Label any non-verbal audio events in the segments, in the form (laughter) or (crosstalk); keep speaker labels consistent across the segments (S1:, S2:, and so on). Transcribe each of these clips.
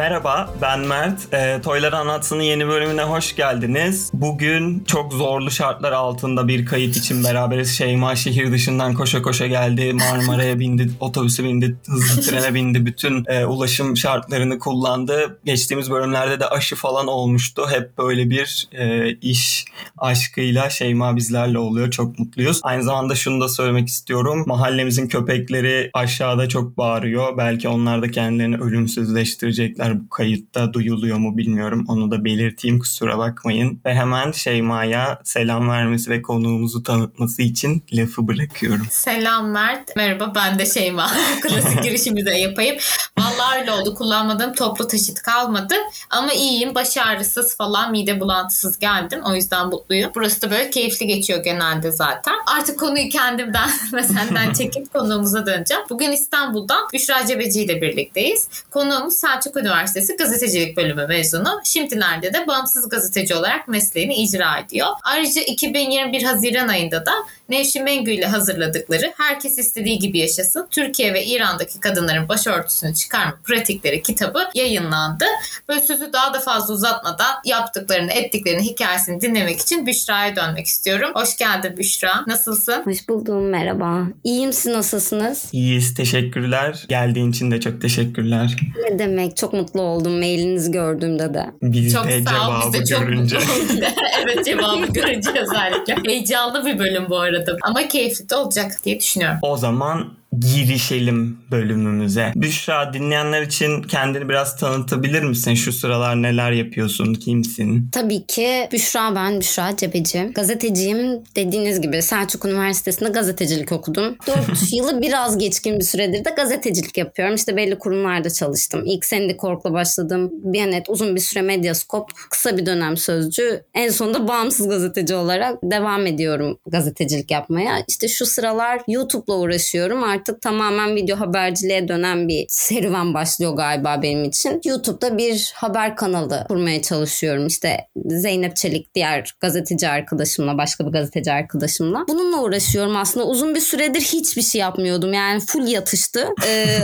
S1: Merhaba, ben Mert. E, Toylar Anlatsın'ın yeni bölümüne hoş geldiniz. Bugün çok zorlu şartlar altında bir kayıt için beraberiz. Şeyma şehir dışından koşa koşa geldi. Marmara'ya bindi, (laughs) otobüse bindi, hızlı (laughs) trene bindi. Bütün e, ulaşım şartlarını kullandı. Geçtiğimiz bölümlerde de aşı falan olmuştu. Hep böyle bir e, iş aşkıyla Şeyma bizlerle oluyor. Çok mutluyuz. Aynı zamanda şunu da söylemek istiyorum. Mahallemizin köpekleri aşağıda çok bağırıyor. Belki onlar da kendilerini ölümsüzleştirecekler. Bu kayıtta duyuluyor mu bilmiyorum. Onu da belirteyim kusura bakmayın. Ve hemen Şeyma'ya selam vermesi ve konuğumuzu tanıtması için lafı bırakıyorum.
S2: Selam Mert. Merhaba ben de Şeyma. (laughs) Klasik girişimi de yapayım. Vallahi öyle oldu. Kullanmadığım toplu taşıt kalmadı. Ama iyiyim. Baş ağrısız falan mide bulantısız geldim. O yüzden mutluyum. Burası da böyle keyifli geçiyor genelde zaten. Artık konuyu kendimden (laughs) ve senden (laughs) çekip konuğumuza döneceğim. Bugün İstanbul'dan Büşra Cebeci ile birlikteyiz. Konuğumuz Selçuk Üniversitesi Gazetecilik Bölümü mezunu. Şimdilerde de bağımsız gazeteci olarak mesleğini icra ediyor. Ayrıca 2021 Haziran ayında da Nevşin Mengü ile hazırladıkları Herkes istediği gibi yaşasın Türkiye ve İran'daki kadınların başörtüsünü çıkarma pratikleri kitabı yayınlandı. Böyle sözü daha da fazla uzatmadan yaptıklarını, ettiklerini, hikayesini dinlemek için Büşra'ya dönmek istiyorum. Hoş geldin Büşra. Nasılsın?
S3: Hoş buldum. Merhaba. İyiyim. Siz nasılsınız?
S1: İyiyiz. Teşekkürler. Geldiğin için de çok teşekkürler.
S3: Ne demek? Çok mutlu oldum mailinizi gördüğümde de.
S1: Biz
S2: Çok
S1: de
S2: sağ ol.
S1: cevabı
S2: Biz de çok
S1: görünce.
S2: mutlu (laughs) evet cevabı görünce özellikle. Heyecanlı bir bölüm bu arada. Ama keyifli de olacak diye düşünüyorum.
S1: O zaman girişelim bölümümüze. Büşra dinleyenler için kendini biraz tanıtabilir misin? Şu sıralar neler yapıyorsun? Kimsin?
S3: Tabii ki Büşra ben, Büşra Cebeci. Gazeteciyim. Dediğiniz gibi Selçuk Üniversitesi'nde gazetecilik okudum. (laughs) 4 yılı biraz geçkin bir süredir de gazetecilik yapıyorum. İşte belli kurumlarda çalıştım. İlk Sendikorp'la başladım. Biyanet uzun bir süre Medyaskop, kısa bir dönem Sözcü. En sonunda bağımsız gazeteci olarak devam ediyorum gazetecilik yapmaya. İşte şu sıralar YouTube'la uğraşıyorum. Artık tamamen video haberciliğe dönen bir serüven başlıyor galiba benim için. YouTube'da bir haber kanalı kurmaya çalışıyorum. İşte Zeynep Çelik diğer gazeteci arkadaşımla, başka bir gazeteci arkadaşımla. Bununla uğraşıyorum aslında. Uzun bir süredir hiçbir şey yapmıyordum. Yani full yatıştı. Ee,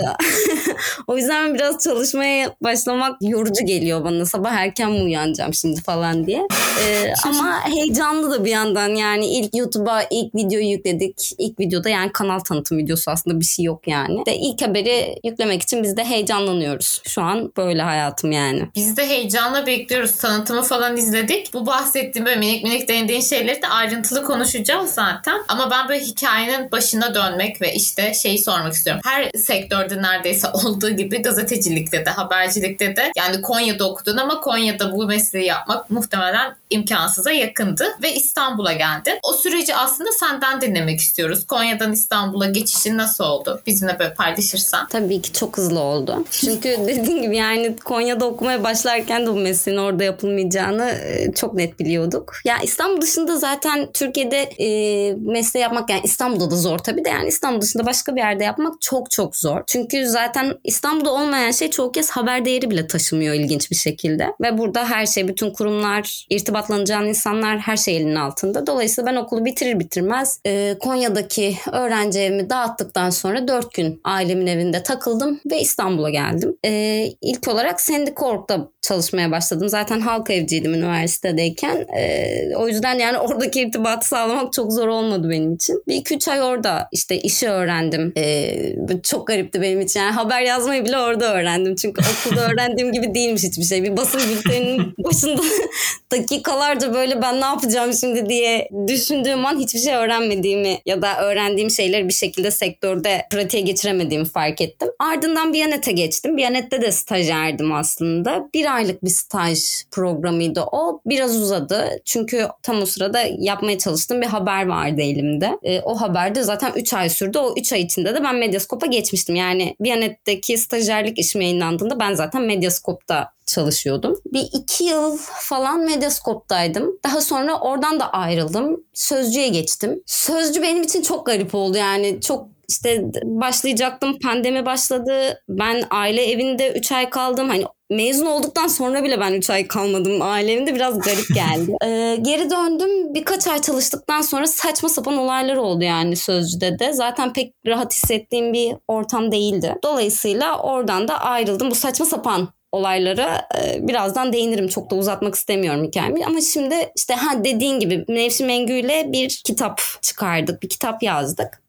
S3: (laughs) o yüzden biraz çalışmaya başlamak yorucu geliyor bana. Sabah erken mi uyanacağım şimdi falan diye. Ee, ama (laughs) heyecanlı da bir yandan yani ilk YouTube'a ilk videoyu yükledik. İlk videoda yani kanal tanıtım videosu aslında bir şey yok yani. De ilk haberi yüklemek için biz de heyecanlanıyoruz. Şu an böyle hayatım yani.
S2: Biz de heyecanla bekliyoruz. Tanıtımı falan izledik. Bu bahsettiğim böyle minik minik değindiğin şeyleri de ayrıntılı konuşacağız zaten. Ama ben böyle hikayenin başına dönmek ve işte şeyi sormak istiyorum. Her sektörde neredeyse olduğu gibi gazetecilikte de, habercilikte de yani Konya'da okudun ama Konya'da bu mesleği yapmak muhtemelen imkansıza yakındı ve İstanbul'a geldin. O süreci aslında senden dinlemek istiyoruz. Konya'dan İstanbul'a geçişin nasıl oldu? Bizimle böyle paylaşırsan.
S3: Tabii ki çok hızlı oldu. Çünkü (laughs) dediğim gibi yani Konya'da okumaya başlarken de bu mesleğin orada yapılmayacağını e, çok net biliyorduk. Ya İstanbul dışında zaten Türkiye'de e, mesleği yapmak yani İstanbul'da da zor tabii de yani İstanbul dışında başka bir yerde yapmak çok çok zor. Çünkü zaten İstanbul'da olmayan şey çoğu kez haber değeri bile taşımıyor ilginç bir şekilde. Ve burada her şey bütün kurumlar, irtibatlanacağın insanlar her şey elinin altında. Dolayısıyla ben okulu bitirir bitirmez e, Konya'daki öğrenci evimi dağıttıktan sonra 4 gün ailemin evinde takıldım ve İstanbul'a geldim. E, ilk olarak Sendikorp'ta çalışmaya başladım. Zaten halk evciydim üniversitedeyken. E, o yüzden yani oradaki irtibatı sağlamak çok zor olmadı benim için. Bir iki üç ay orada işte işi öğrendim. E, çok garipti benim için. Yani haber yazmayı bile orada öğrendim. Çünkü okulda (laughs) öğrendiğim gibi değilmiş hiçbir şey. Bir basın bülteninin (laughs) başında (laughs) dakikalarca böyle ben ne yapacağım şimdi diye düşündüğüm an hiçbir şey öğrenmediğimi ya da öğrendiğim şeyleri bir şekilde sektörde pratiğe geçiremediğimi fark ettim. Ardından Biyanet'e geçtim. Biyanet'te de stajyerdim aslında. Bir aylık bir staj programıydı o. Biraz uzadı. Çünkü tam o sırada yapmaya çalıştığım bir haber vardı elimde. E, o haber de zaten 3 ay sürdü. O 3 ay içinde de ben Medyaskop'a geçmiştim. Yani Biyanet'teki stajyerlik işim yayınlandığında ben zaten Medyaskop'ta çalışıyordum. Bir iki yıl falan Medyaskop'taydım. Daha sonra oradan da ayrıldım. Sözcü'ye geçtim. Sözcü benim için çok garip oldu yani. Çok işte başlayacaktım pandemi başladı. Ben aile evinde 3 ay kaldım. Hani mezun olduktan sonra bile ben 3 ay kalmadım ailemde biraz garip geldi. (laughs) ee, geri döndüm birkaç ay çalıştıktan sonra saçma sapan olaylar oldu yani Sözcü'de de. Zaten pek rahat hissettiğim bir ortam değildi. Dolayısıyla oradan da ayrıldım. Bu saçma sapan olaylara e, birazdan değinirim. Çok da uzatmak istemiyorum hikayemi. Ama şimdi işte ha dediğin gibi Nevşin Mengü ile bir kitap çıkardık. Bir kitap yazdık.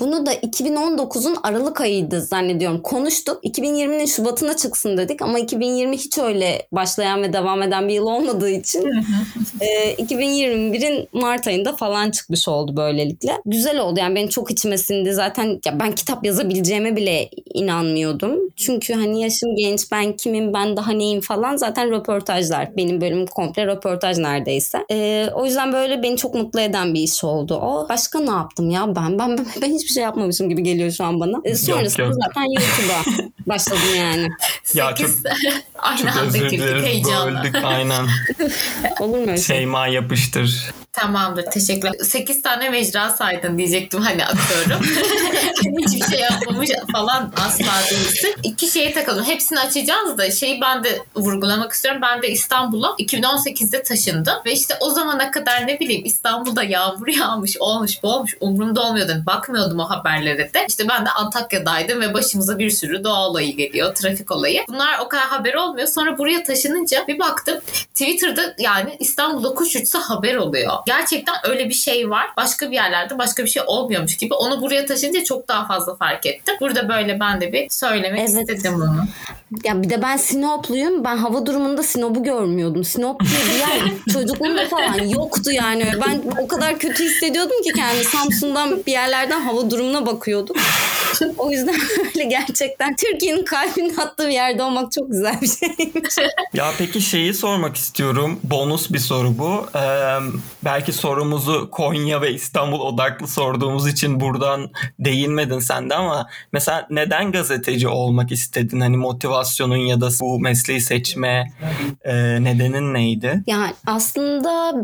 S3: Bunu da 2019'un Aralık ayıydı zannediyorum. Konuştuk. 2020'nin Şubat'ına çıksın dedik ama 2020 hiç öyle başlayan ve devam eden bir yıl olmadığı için e, 2021'in Mart ayında falan çıkmış oldu böylelikle. Güzel oldu yani benim çok içime sindi. Zaten ya ben kitap yazabileceğime bile inanmıyordum. Çünkü hani yaşım genç ben kimim ben daha neyim falan zaten röportajlar. Benim bölümüm komple röportaj neredeyse. E, o yüzden böyle beni çok mutlu eden bir iş oldu. O başka ne yaptım ya ben? Ben, ben, ben hiçbir şey yapmamışım gibi geliyor şu an bana. E, sonrasında
S1: yok.
S3: zaten YouTube'a (laughs) başladım yani.
S1: Ya
S2: Sekiz-
S1: çok- (laughs)
S2: Aynı
S1: Çok özür dileriz böldük aynen. (laughs)
S3: Olur mu şey?
S1: Şeyma yapıştır.
S2: Tamamdır teşekkürler. 8 tane mecra saydın diyecektim hani atıyorum. Hiçbir şey yapmamış falan asla değilsin. İki şeye takalım. Hepsini açacağız da şeyi ben de vurgulamak istiyorum. Ben de İstanbul'a 2018'de taşındım. Ve işte o zamana kadar ne bileyim İstanbul'da yağmur yağmış, olmuş, bu olmuş. Umurumda olmuyordu. Bakmıyordum o haberlere de. İşte ben de Antakya'daydım ve başımıza bir sürü doğa olayı geliyor. Trafik olayı. Bunlar o kadar haber olmuyor. Sonra buraya taşınınca bir baktım Twitter'da yani İstanbul'da kuş uçsa haber oluyor. Gerçekten öyle bir şey var. Başka bir yerlerde başka bir şey olmuyormuş gibi. Onu buraya taşınca çok daha fazla fark ettim. Burada böyle ben de bir söylemek
S3: Evet.
S2: istedim bunu.
S3: Ya bir de ben Sinopluyum. Ben hava durumunda Sinop'u görmüyordum. Sinop diye bir yer (laughs) çocukluğumda falan yoktu yani. Ben o kadar kötü hissediyordum ki kendi Samsun'dan bir yerlerden hava durumuna bakıyordum. (laughs) O yüzden (laughs) öyle gerçekten Türkiye'nin kalbinin attığı bir yerde olmak çok güzel bir şeymiş. (laughs)
S1: Ya peki şeyi sormak istiyorum. Bonus bir soru bu. Ee, belki sorumuzu Konya ve İstanbul odaklı sorduğumuz için buradan değinmedin sen de ama mesela neden gazeteci olmak istedin? Hani motivasyonun ya da bu mesleği seçme e, nedenin neydi?
S3: Yani aslında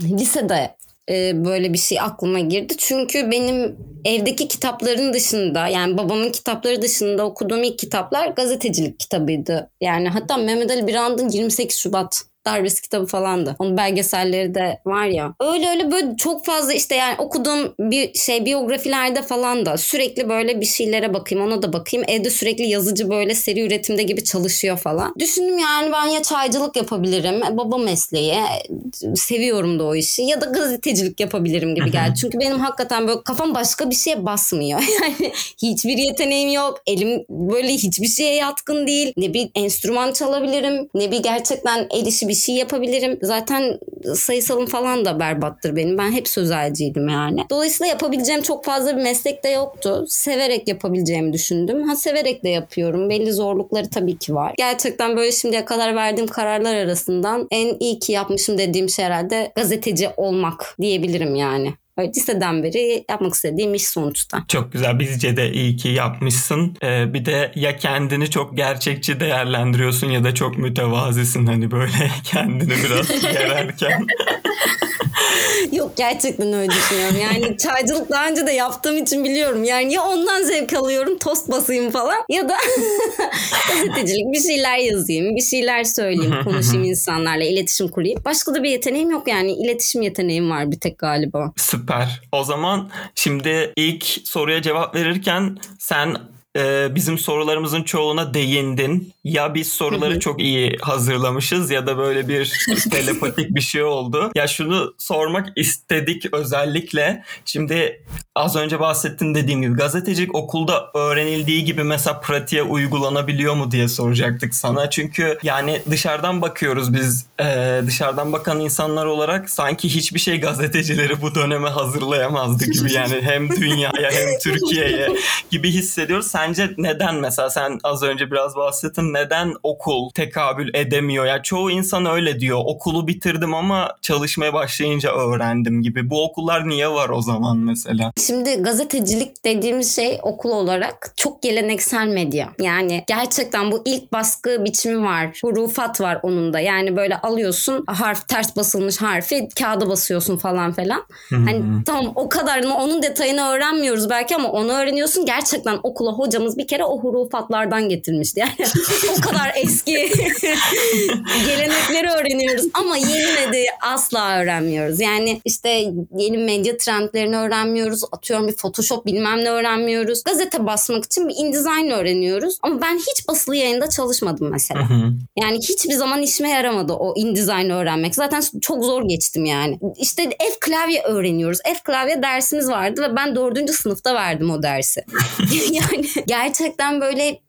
S3: lisede e, böyle bir şey aklıma girdi. Çünkü benim evdeki kitapların dışında yani babamın kitapları dışında okuduğum ilk kitaplar gazetecilik kitabıydı. Yani hatta Mehmet Ali Birand'ın 28 Şubat darbesi kitabı falandı. Onun belgeselleri de var ya. Öyle öyle böyle çok fazla işte yani okuduğum bir şey biyografilerde falan da sürekli böyle bir şeylere bakayım ona da bakayım. Evde sürekli yazıcı böyle seri üretimde gibi çalışıyor falan. Düşündüm yani ben ya çaycılık yapabilirim. Baba mesleği. Seviyorum da o işi. Ya da gazetecilik yapabilirim gibi geldi. Çünkü benim hakikaten böyle kafam başka bir şeye basmıyor. (laughs) Yani hiçbir yeteneğim yok. Elim böyle hiçbir şeye yatkın değil. Ne bir enstrüman çalabilirim. Ne bir gerçekten el işi bir şey yapabilirim. Zaten sayısalım falan da berbattır benim. Ben hep sözelciydim yani. Dolayısıyla yapabileceğim çok fazla bir meslek de yoktu. Severek yapabileceğimi düşündüm. Ha severek de yapıyorum. Belli zorlukları tabii ki var. Gerçekten böyle şimdiye kadar verdiğim kararlar arasından en iyi ki yapmışım dediğim şey herhalde gazeteci olmak diyebilirim yani. Liseden beri yapmak istediğim iş sonuçta.
S1: Çok güzel. Bizce de iyi ki yapmışsın. Ee, bir de ya kendini çok gerçekçi değerlendiriyorsun ya da çok mütevazisin hani böyle (laughs) kendini biraz (laughs) yererken.
S3: Yok gerçekten öyle düşünüyorum. Yani (laughs) çaycılık daha önce de yaptığım için biliyorum. Yani ya ondan zevk alıyorum tost basayım falan ya da (laughs) gazetecilik bir şeyler yazayım, bir şeyler söyleyeyim, (laughs) konuşayım insanlarla, iletişim kurayım. Başka da bir yeteneğim yok yani. iletişim yeteneğim var bir tek galiba.
S1: Süper. O zaman şimdi ilk soruya cevap verirken sen e, bizim sorularımızın çoğuna değindin. Ya biz soruları çok iyi hazırlamışız ya da böyle bir (laughs) telepatik bir şey oldu. Ya şunu sormak istedik özellikle. Şimdi az önce bahsettin dediğim gibi gazetecilik okulda öğrenildiği gibi mesela pratiğe uygulanabiliyor mu diye soracaktık sana. Çünkü yani dışarıdan bakıyoruz biz e, dışarıdan bakan insanlar olarak sanki hiçbir şey gazetecileri bu döneme hazırlayamazdı gibi yani hem dünyaya hem (laughs) Türkiye'ye gibi hissediyoruz. Sence neden mesela sen az önce biraz bahsettin neden okul tekabül edemiyor? Ya çoğu insan öyle diyor. Okulu bitirdim ama çalışmaya başlayınca öğrendim gibi. Bu okullar niye var o zaman mesela?
S3: Şimdi gazetecilik dediğimiz şey okul olarak çok geleneksel medya. Yani gerçekten bu ilk baskı biçimi var. Hurufat var onun da. Yani böyle alıyorsun harf ters basılmış harfi kağıda basıyorsun falan falan. Hani tamam o kadar onun detayını öğrenmiyoruz belki ama onu öğreniyorsun. Gerçekten okula hoca hocamız bir kere o hurufatlardan getirmişti. Yani (laughs) o kadar eski (laughs) gelenekleri öğreniyoruz ama yeni de asla öğrenmiyoruz. Yani işte yeni medya trendlerini öğrenmiyoruz. Atıyorum bir Photoshop bilmem ne öğrenmiyoruz. Gazete basmak için bir InDesign öğreniyoruz. Ama ben hiç basılı yayında çalışmadım mesela. Yani hiçbir zaman işime yaramadı o InDesign öğrenmek. Zaten çok zor geçtim yani. İşte F klavye öğreniyoruz. F klavye dersimiz vardı ve ben dördüncü sınıfta verdim o dersi. (laughs) yani gerçekten böyle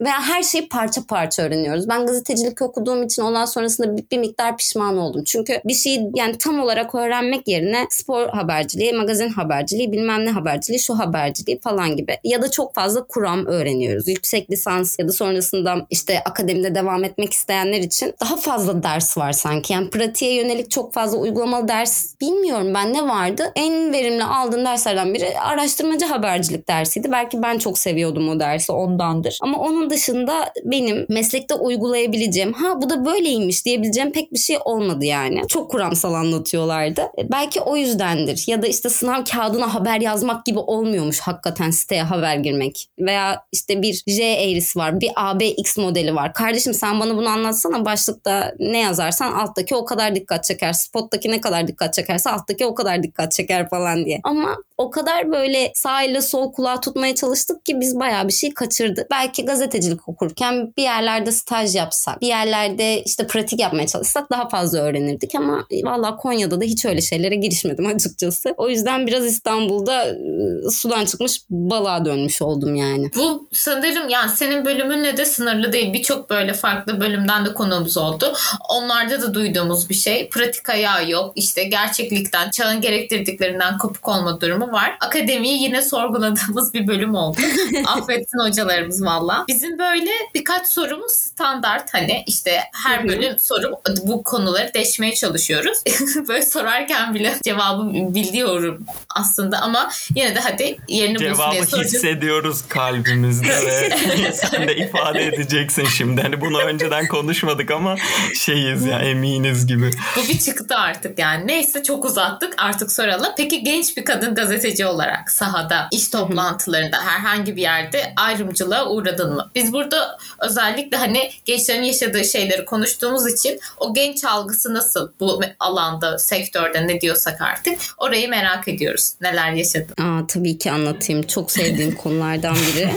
S3: veya her şeyi parça parça öğreniyoruz. Ben gazetecilik okuduğum için ondan sonrasında bir, bir miktar pişman oldum. Çünkü bir şeyi yani tam olarak öğrenmek yerine spor haberciliği, magazin haberciliği, bilmem ne haberciliği, şu haberciliği falan gibi. Ya da çok fazla kuram öğreniyoruz. Yüksek lisans ya da sonrasında işte akademide devam etmek isteyenler için daha fazla ders var sanki. Yani pratiğe yönelik çok fazla uygulamalı ders bilmiyorum ben ne vardı. En verimli aldığım derslerden biri araştırmacı habercilik dersiydi. Belki ben çok seviyordum o dersi ondandır. Ama onun dışında benim meslekte uygulayabileceğim ha bu da böyleymiş diyebileceğim pek bir şey olmadı yani. Çok kuramsal anlatıyorlardı. E, belki o yüzdendir. Ya da işte sınav kağıdına haber yazmak gibi olmuyormuş hakikaten siteye haber girmek. Veya işte bir J eğrisi var. Bir ABX modeli var. Kardeşim sen bana bunu anlatsana başlıkta ne yazarsan alttaki o kadar dikkat çeker. Spottaki ne kadar dikkat çekerse alttaki o kadar dikkat çeker falan diye. Ama o kadar böyle sağ ile sol kulağı tutmaya çalıştık ki biz bayağı bir şey kaçırdık. Belki gazetecilik okurken bir yerlerde staj yapsak, bir yerlerde işte pratik yapmaya çalışsak daha fazla öğrenirdik ama valla Konya'da da hiç öyle şeylere girişmedim (laughs) açıkçası. O yüzden biraz İstanbul'da ıı, sudan çıkmış balığa dönmüş oldum yani.
S2: Bu sanırım yani senin bölümünle de sınırlı değil. Birçok böyle farklı bölümden de konuğumuz oldu. Onlarda da duyduğumuz bir şey. Pratik ayağı yok. İşte gerçeklikten, çağın gerektirdiklerinden kopuk olma durumu var. Akademiyi yine sorguladığımız bir bölüm oldu. (laughs) Affetsin hocalarımız valla. Bizim böyle birkaç sorumuz standart hani işte her bölüm soru bu konuları deşmeye çalışıyoruz. (laughs) böyle sorarken bile cevabı biliyorum aslında ama yine de hadi yerini bulsun
S1: Cevabı
S2: diye soracağız.
S1: hissediyoruz kalbimizde ve (laughs) sen de ifade edeceksin şimdi. Hani bunu önceden konuşmadık ama şeyiz ya eminiz gibi.
S2: Bu bir çıktı artık yani. Neyse çok uzattık artık soralım. Peki genç bir kadın gazeteci olarak sahada, iş toplantılarında herhangi bir yerde ayrımcılığa uğradın mı? Biz burada özellikle hani gençlerin yaşadığı şeyleri konuştuğumuz için o genç algısı nasıl bu alanda, sektörde ne diyorsak artık orayı merak ediyoruz. Neler yaşadın?
S3: Aa, tabii ki anlatayım. Çok sevdiğim (laughs) konulardan biri.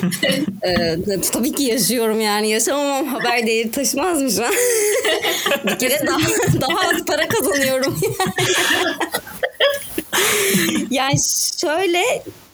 S3: ee, tabii ki yaşıyorum yani. Yaşamamam haber değeri taşımaz mı şu an? (laughs) bir kere daha, daha az para kazanıyorum. (laughs) yani şöyle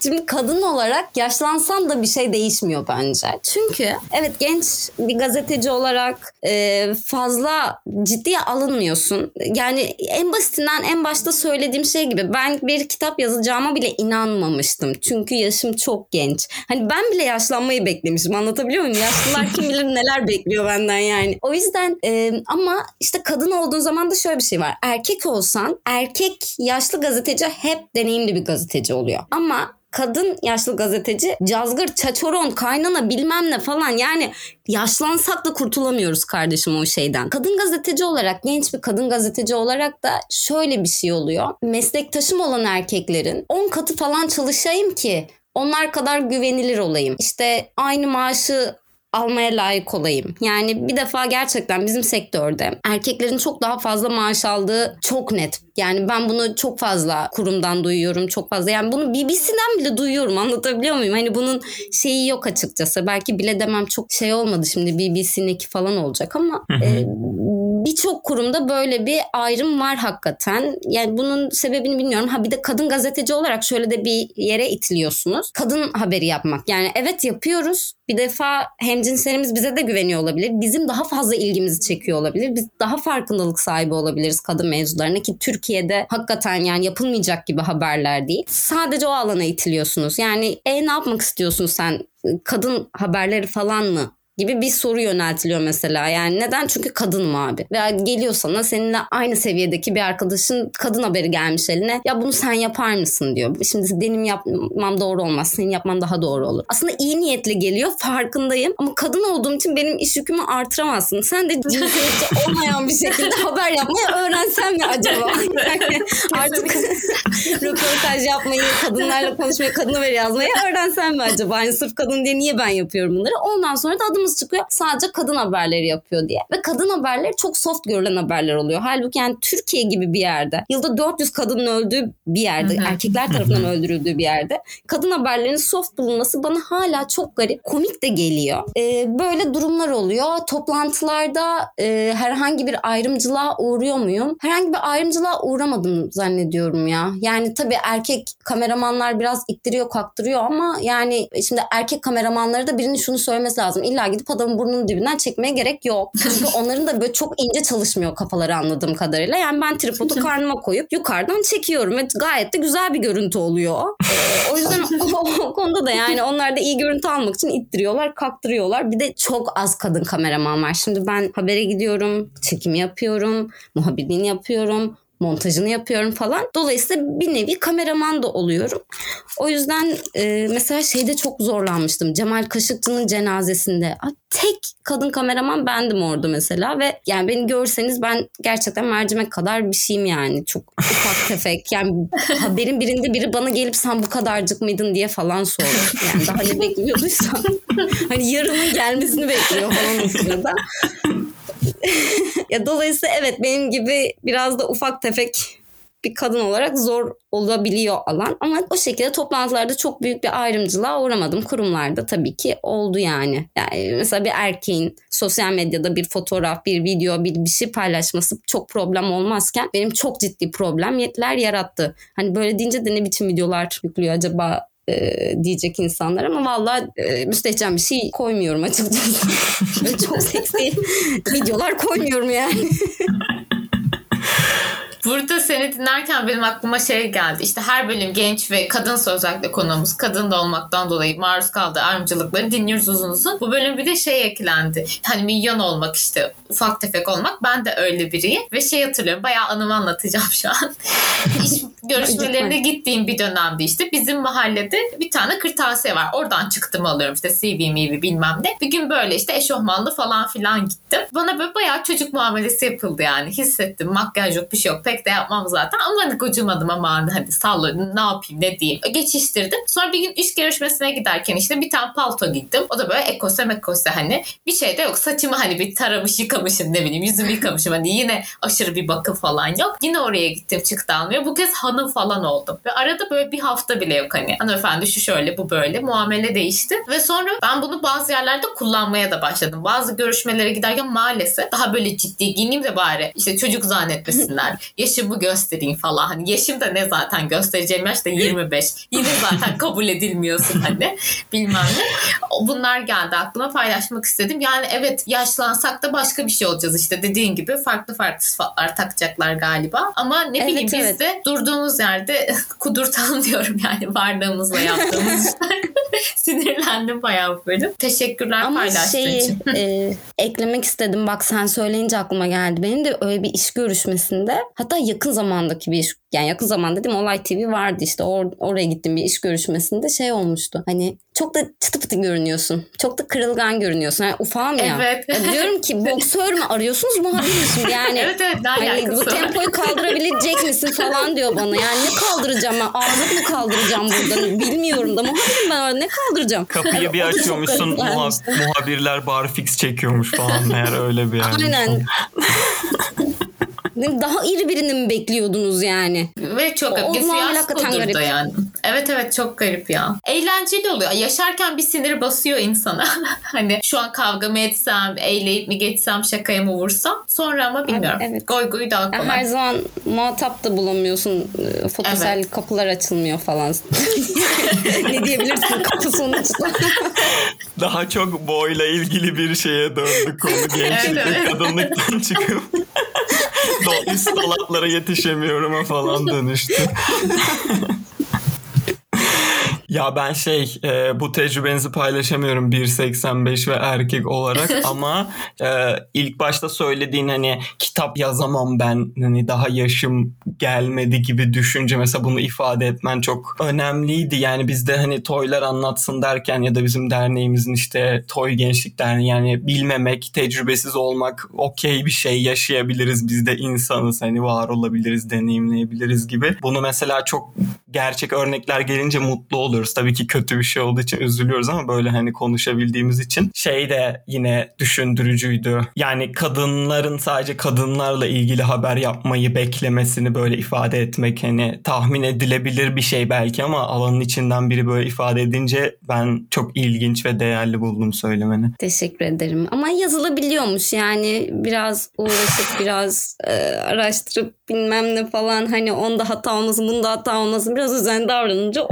S3: Şimdi kadın olarak yaşlansan da bir şey değişmiyor bence. Çünkü evet genç bir gazeteci olarak e, fazla ciddiye alınmıyorsun. Yani en basitinden en başta söylediğim şey gibi ben bir kitap yazacağıma bile inanmamıştım. Çünkü yaşım çok genç. Hani ben bile yaşlanmayı beklemişim anlatabiliyor muyum? Yaşlılar kim bilir neler bekliyor benden yani. O yüzden e, ama işte kadın olduğun zaman da şöyle bir şey var. Erkek olsan erkek yaşlı gazeteci hep deneyimli bir gazeteci oluyor. Ama kadın yaşlı gazeteci cazgır, çaçoron, kaynana bilmem ne falan yani yaşlansak da kurtulamıyoruz kardeşim o şeyden. Kadın gazeteci olarak genç bir kadın gazeteci olarak da şöyle bir şey oluyor. Meslektaşım olan erkeklerin 10 katı falan çalışayım ki onlar kadar güvenilir olayım. İşte aynı maaşı almaya layık olayım. Yani bir defa gerçekten bizim sektörde erkeklerin çok daha fazla maaş aldığı çok net. Yani ben bunu çok fazla kurumdan duyuyorum çok fazla. Yani bunu BBC'den bile duyuyorum anlatabiliyor muyum? Hani bunun şeyi yok açıkçası. Belki bile demem çok şey olmadı şimdi BBC'ninki falan olacak ama e, birçok kurumda böyle bir ayrım var hakikaten. Yani bunun sebebini bilmiyorum. Ha bir de kadın gazeteci olarak şöyle de bir yere itiliyorsunuz. Kadın haberi yapmak. Yani evet yapıyoruz. Bir defa hemcinslerimiz bize de güveniyor olabilir. Bizim daha fazla ilgimizi çekiyor olabilir. Biz daha farkındalık sahibi olabiliriz kadın mevzularına ki Türkiye'de hakikaten yani yapılmayacak gibi haberler değil. Sadece o alana itiliyorsunuz. Yani e ne yapmak istiyorsun sen? Kadın haberleri falan mı gibi bir soru yöneltiliyor mesela. Yani neden? Çünkü kadınım abi. Veya geliyor sana seninle aynı seviyedeki bir arkadaşın kadın haberi gelmiş eline. Ya bunu sen yapar mısın diyor. Şimdi benim yapmam doğru olmaz. Senin yapman daha doğru olur. Aslında iyi niyetli geliyor farkındayım. Ama kadın olduğum için benim iş yükümü artıramazsın. Sen de cinsiyetçi (laughs) olmayan bir şekilde haber yapmayı öğrensen mi acaba? (laughs) Yani (laughs) artık röportaj yapmayı, kadınlarla konuşmayı, kadın haberi yazmayı öğrensen mi acaba? Hani sırf kadın diye niye ben yapıyorum bunları? Ondan sonra da adımız çıkıyor. Sadece kadın haberleri yapıyor diye. Ve kadın haberleri çok soft görülen haberler oluyor. Halbuki yani Türkiye gibi bir yerde, yılda 400 kadının öldüğü bir yerde, erkekler tarafından öldürüldüğü bir yerde kadın haberlerinin soft bulunması bana hala çok garip, komik de geliyor. Ee, böyle durumlar oluyor. Toplantılarda e, herhangi bir ayrımcılığa uğruyor muyum? Herhangi bir ayrımcılığa uğramadım zannediyorum ya. Yani tabii erkek kameramanlar biraz ittiriyor, kaktırıyor ama yani şimdi erkek kameramanları da birinin şunu söylemesi lazım. İlla gidip adamın burnunun dibinden çekmeye gerek yok. (laughs) Çünkü onların da böyle çok ince çalışmıyor kafaları anladığım kadarıyla. Yani ben tripodu karnıma koyup yukarıdan çekiyorum ve gayet de güzel bir görüntü oluyor. Ee, o yüzden (laughs) o, o konuda da yani onlar da iyi görüntü almak için ittiriyorlar, kaktırıyorlar. Bir de çok az kadın kameraman var. Şimdi ben habere gidiyorum, çekim yapıyorum, muhabirliğini yapıyorum montajını yapıyorum falan. Dolayısıyla bir nevi kameraman da oluyorum. O yüzden e, mesela şeyde çok zorlanmıştım. Cemal Kaşıkçı'nın cenazesinde. Tek kadın kameraman bendim orada mesela ve yani beni görseniz ben gerçekten mercimek kadar bir şeyim yani. Çok ufak (laughs) tefek. Yani haberin birinde biri bana gelip sen bu kadarcık mıydın diye falan sordu. Yani daha ne bekliyorduysan. (laughs) hani yarının gelmesini bekliyor falan o sırada. (laughs) ya dolayısıyla evet benim gibi biraz da ufak tefek bir kadın olarak zor olabiliyor alan ama o şekilde toplantılarda çok büyük bir ayrımcılığa uğramadım. Kurumlarda tabii ki oldu yani. Yani mesela bir erkeğin sosyal medyada bir fotoğraf, bir video, bir, bir şey paylaşması çok problem olmazken benim çok ciddi problemler yarattı. Hani böyle deyince de ne biçim videolar yüklüyor acaba e, diyecek insanlar ama valla e, müstehcen bir şey koymuyorum açıkçası. (laughs) çok seksi videolar koymuyorum yani. (laughs)
S2: Burada seni dinlerken benim aklıma şey geldi. İşte her bölüm genç ve kadın özellikle konumuz. Kadın da olmaktan dolayı maruz kaldığı ayrımcılıkları dinliyoruz uzun uzun. Bu bölüm bir de şey eklendi. Hani milyon olmak işte ufak tefek olmak. Ben de öyle biriyim. Ve şey hatırlıyorum bayağı anımı anlatacağım şu an. (laughs) İş görüşmelerine gittiğim bir dönemde işte bizim mahallede bir tane kırtasiye var. Oradan çıktım alıyorum işte CV mivi bilmem ne. Bir gün böyle işte eşofmanlı falan filan gittim. Bana böyle bayağı çocuk muamelesi yapıldı yani. Hissettim makyaj yok bir şey yok pek de yapmam zaten. Ama hani gocunmadım ama hadi sallı ne yapayım ne diyeyim. Geçiştirdim. Sonra bir gün iş görüşmesine giderken işte bir tane palto giydim. O da böyle ekose mekose hani bir şey de yok. Saçımı hani bir taramış yıkamışım ne bileyim yüzümü yıkamışım. Hani yine aşırı bir bakım falan yok. Yine oraya gittim çıktı almaya. Bu kez hanım falan oldum. Ve arada böyle bir hafta bile yok hani. Hanımefendi şu şöyle bu böyle. Muamele değişti. Ve sonra ben bunu bazı yerlerde kullanmaya da başladım. Bazı görüşmelere giderken maalesef daha böyle ciddi giyineyim de bari işte çocuk zannetmesinler. Yaşımı göstereyim falan. Hani yaşım da ne zaten göstereceğim yaş da 25. Yine zaten (laughs) kabul edilmiyorsun hani. Bilmem ne. Bunlar geldi aklıma paylaşmak istedim. Yani evet yaşlansak da başka bir şey olacağız işte dediğin gibi farklı farklı sıfatlar takacaklar galiba. Ama ne
S3: Evet,
S2: bileyim biz
S3: evet.
S2: de durduğumuz yerde (laughs) kudurtalım diyorum yani varlığımızla yaptığımız (laughs) işler. Sinirlendim bayağı bu bölüm. Teşekkürler
S3: Ama
S2: paylaştığın
S3: şeyi
S2: için.
S3: e, eklemek istedim. Bak sen söyleyince aklıma geldi. Benim de öyle bir iş görüşmesinde hatta yakın zamandaki bir iş yani yakın zaman dedim Olay TV vardı işte Or- oraya gittim bir iş görüşmesinde şey olmuştu. Hani çok da çıtı pıtı görünüyorsun. Çok da kırılgan görünüyorsun. Yani ufağım ya.
S2: Evet.
S3: Ya diyorum ki boksör mü arıyorsunuz muhabir mi şimdi yani?
S2: Evet evet
S3: Hani bu tempoyu kaldırabilecek misin falan diyor bana. Yani ne kaldıracağım ben? Ağırlık mı kaldıracağım burada? Bilmiyorum da muhabirim ben orada ne kaldıracağım?
S1: Kapıyı bir
S3: da çok
S1: açıyormuşsun muha- muhabirler barfix çekiyormuş falan meğer öyle bir yer.
S3: Aynen. (laughs) Daha iri birini mi bekliyordunuz yani?
S2: Ve çok garip.
S3: o
S2: Siyah
S3: muamele hakikaten
S2: skudurda
S3: garip.
S2: yani. Evet evet çok garip ya. Eğlenceli oluyor. Yaşarken bir sinir basıyor insana. (laughs) hani şu an kavga mı etsem, eğleyip mi geçsem, şakaya mı vursam. Sonra ama bilmiyorum.
S3: evet.
S2: Goy goy daha kolay.
S3: her zaman muhatap da bulamıyorsun. Ee, Fotosel
S2: Evet.
S3: kapılar açılmıyor falan. (laughs) ne diyebilirsin kapı sonuçta. (laughs)
S1: Daha çok boyla ilgili bir şeye döndü konu. Gençlik
S2: Evet,
S1: ve
S2: evet.
S1: kadınlıktan çıkıp Do- üst dolaplara yetişemiyorum'a falan (laughs) dönüştü. (laughs) Ya ben şey e, bu tecrübenizi paylaşamıyorum 1.85 ve erkek olarak (laughs) ama e, ilk başta söylediğin hani kitap yazamam ben hani daha yaşım gelmedi gibi düşünce mesela bunu ifade etmen çok önemliydi. Yani bizde hani toylar anlatsın derken ya da bizim derneğimizin işte toy gençlik derneği yani bilmemek, tecrübesiz olmak okey bir şey yaşayabiliriz biz de insanız hani var olabiliriz, deneyimleyebiliriz gibi. Bunu mesela çok gerçek örnekler gelince mutlu oluyoruz. Tabii ki kötü bir şey olduğu için üzülüyoruz ama böyle hani konuşabildiğimiz için şey de yine düşündürücüydü. Yani kadınların sadece kadınlarla ilgili haber yapmayı beklemesini böyle ifade etmek hani tahmin edilebilir bir şey belki ama alanın içinden biri böyle ifade edince ben çok ilginç ve değerli buldum söylemeni.
S3: Teşekkür ederim. Ama yazılabiliyormuş yani biraz uğraşıp (laughs) biraz e, araştırıp bilmem ne falan hani onda hata olmasın bunda hata olmasın biraz özenli davranınca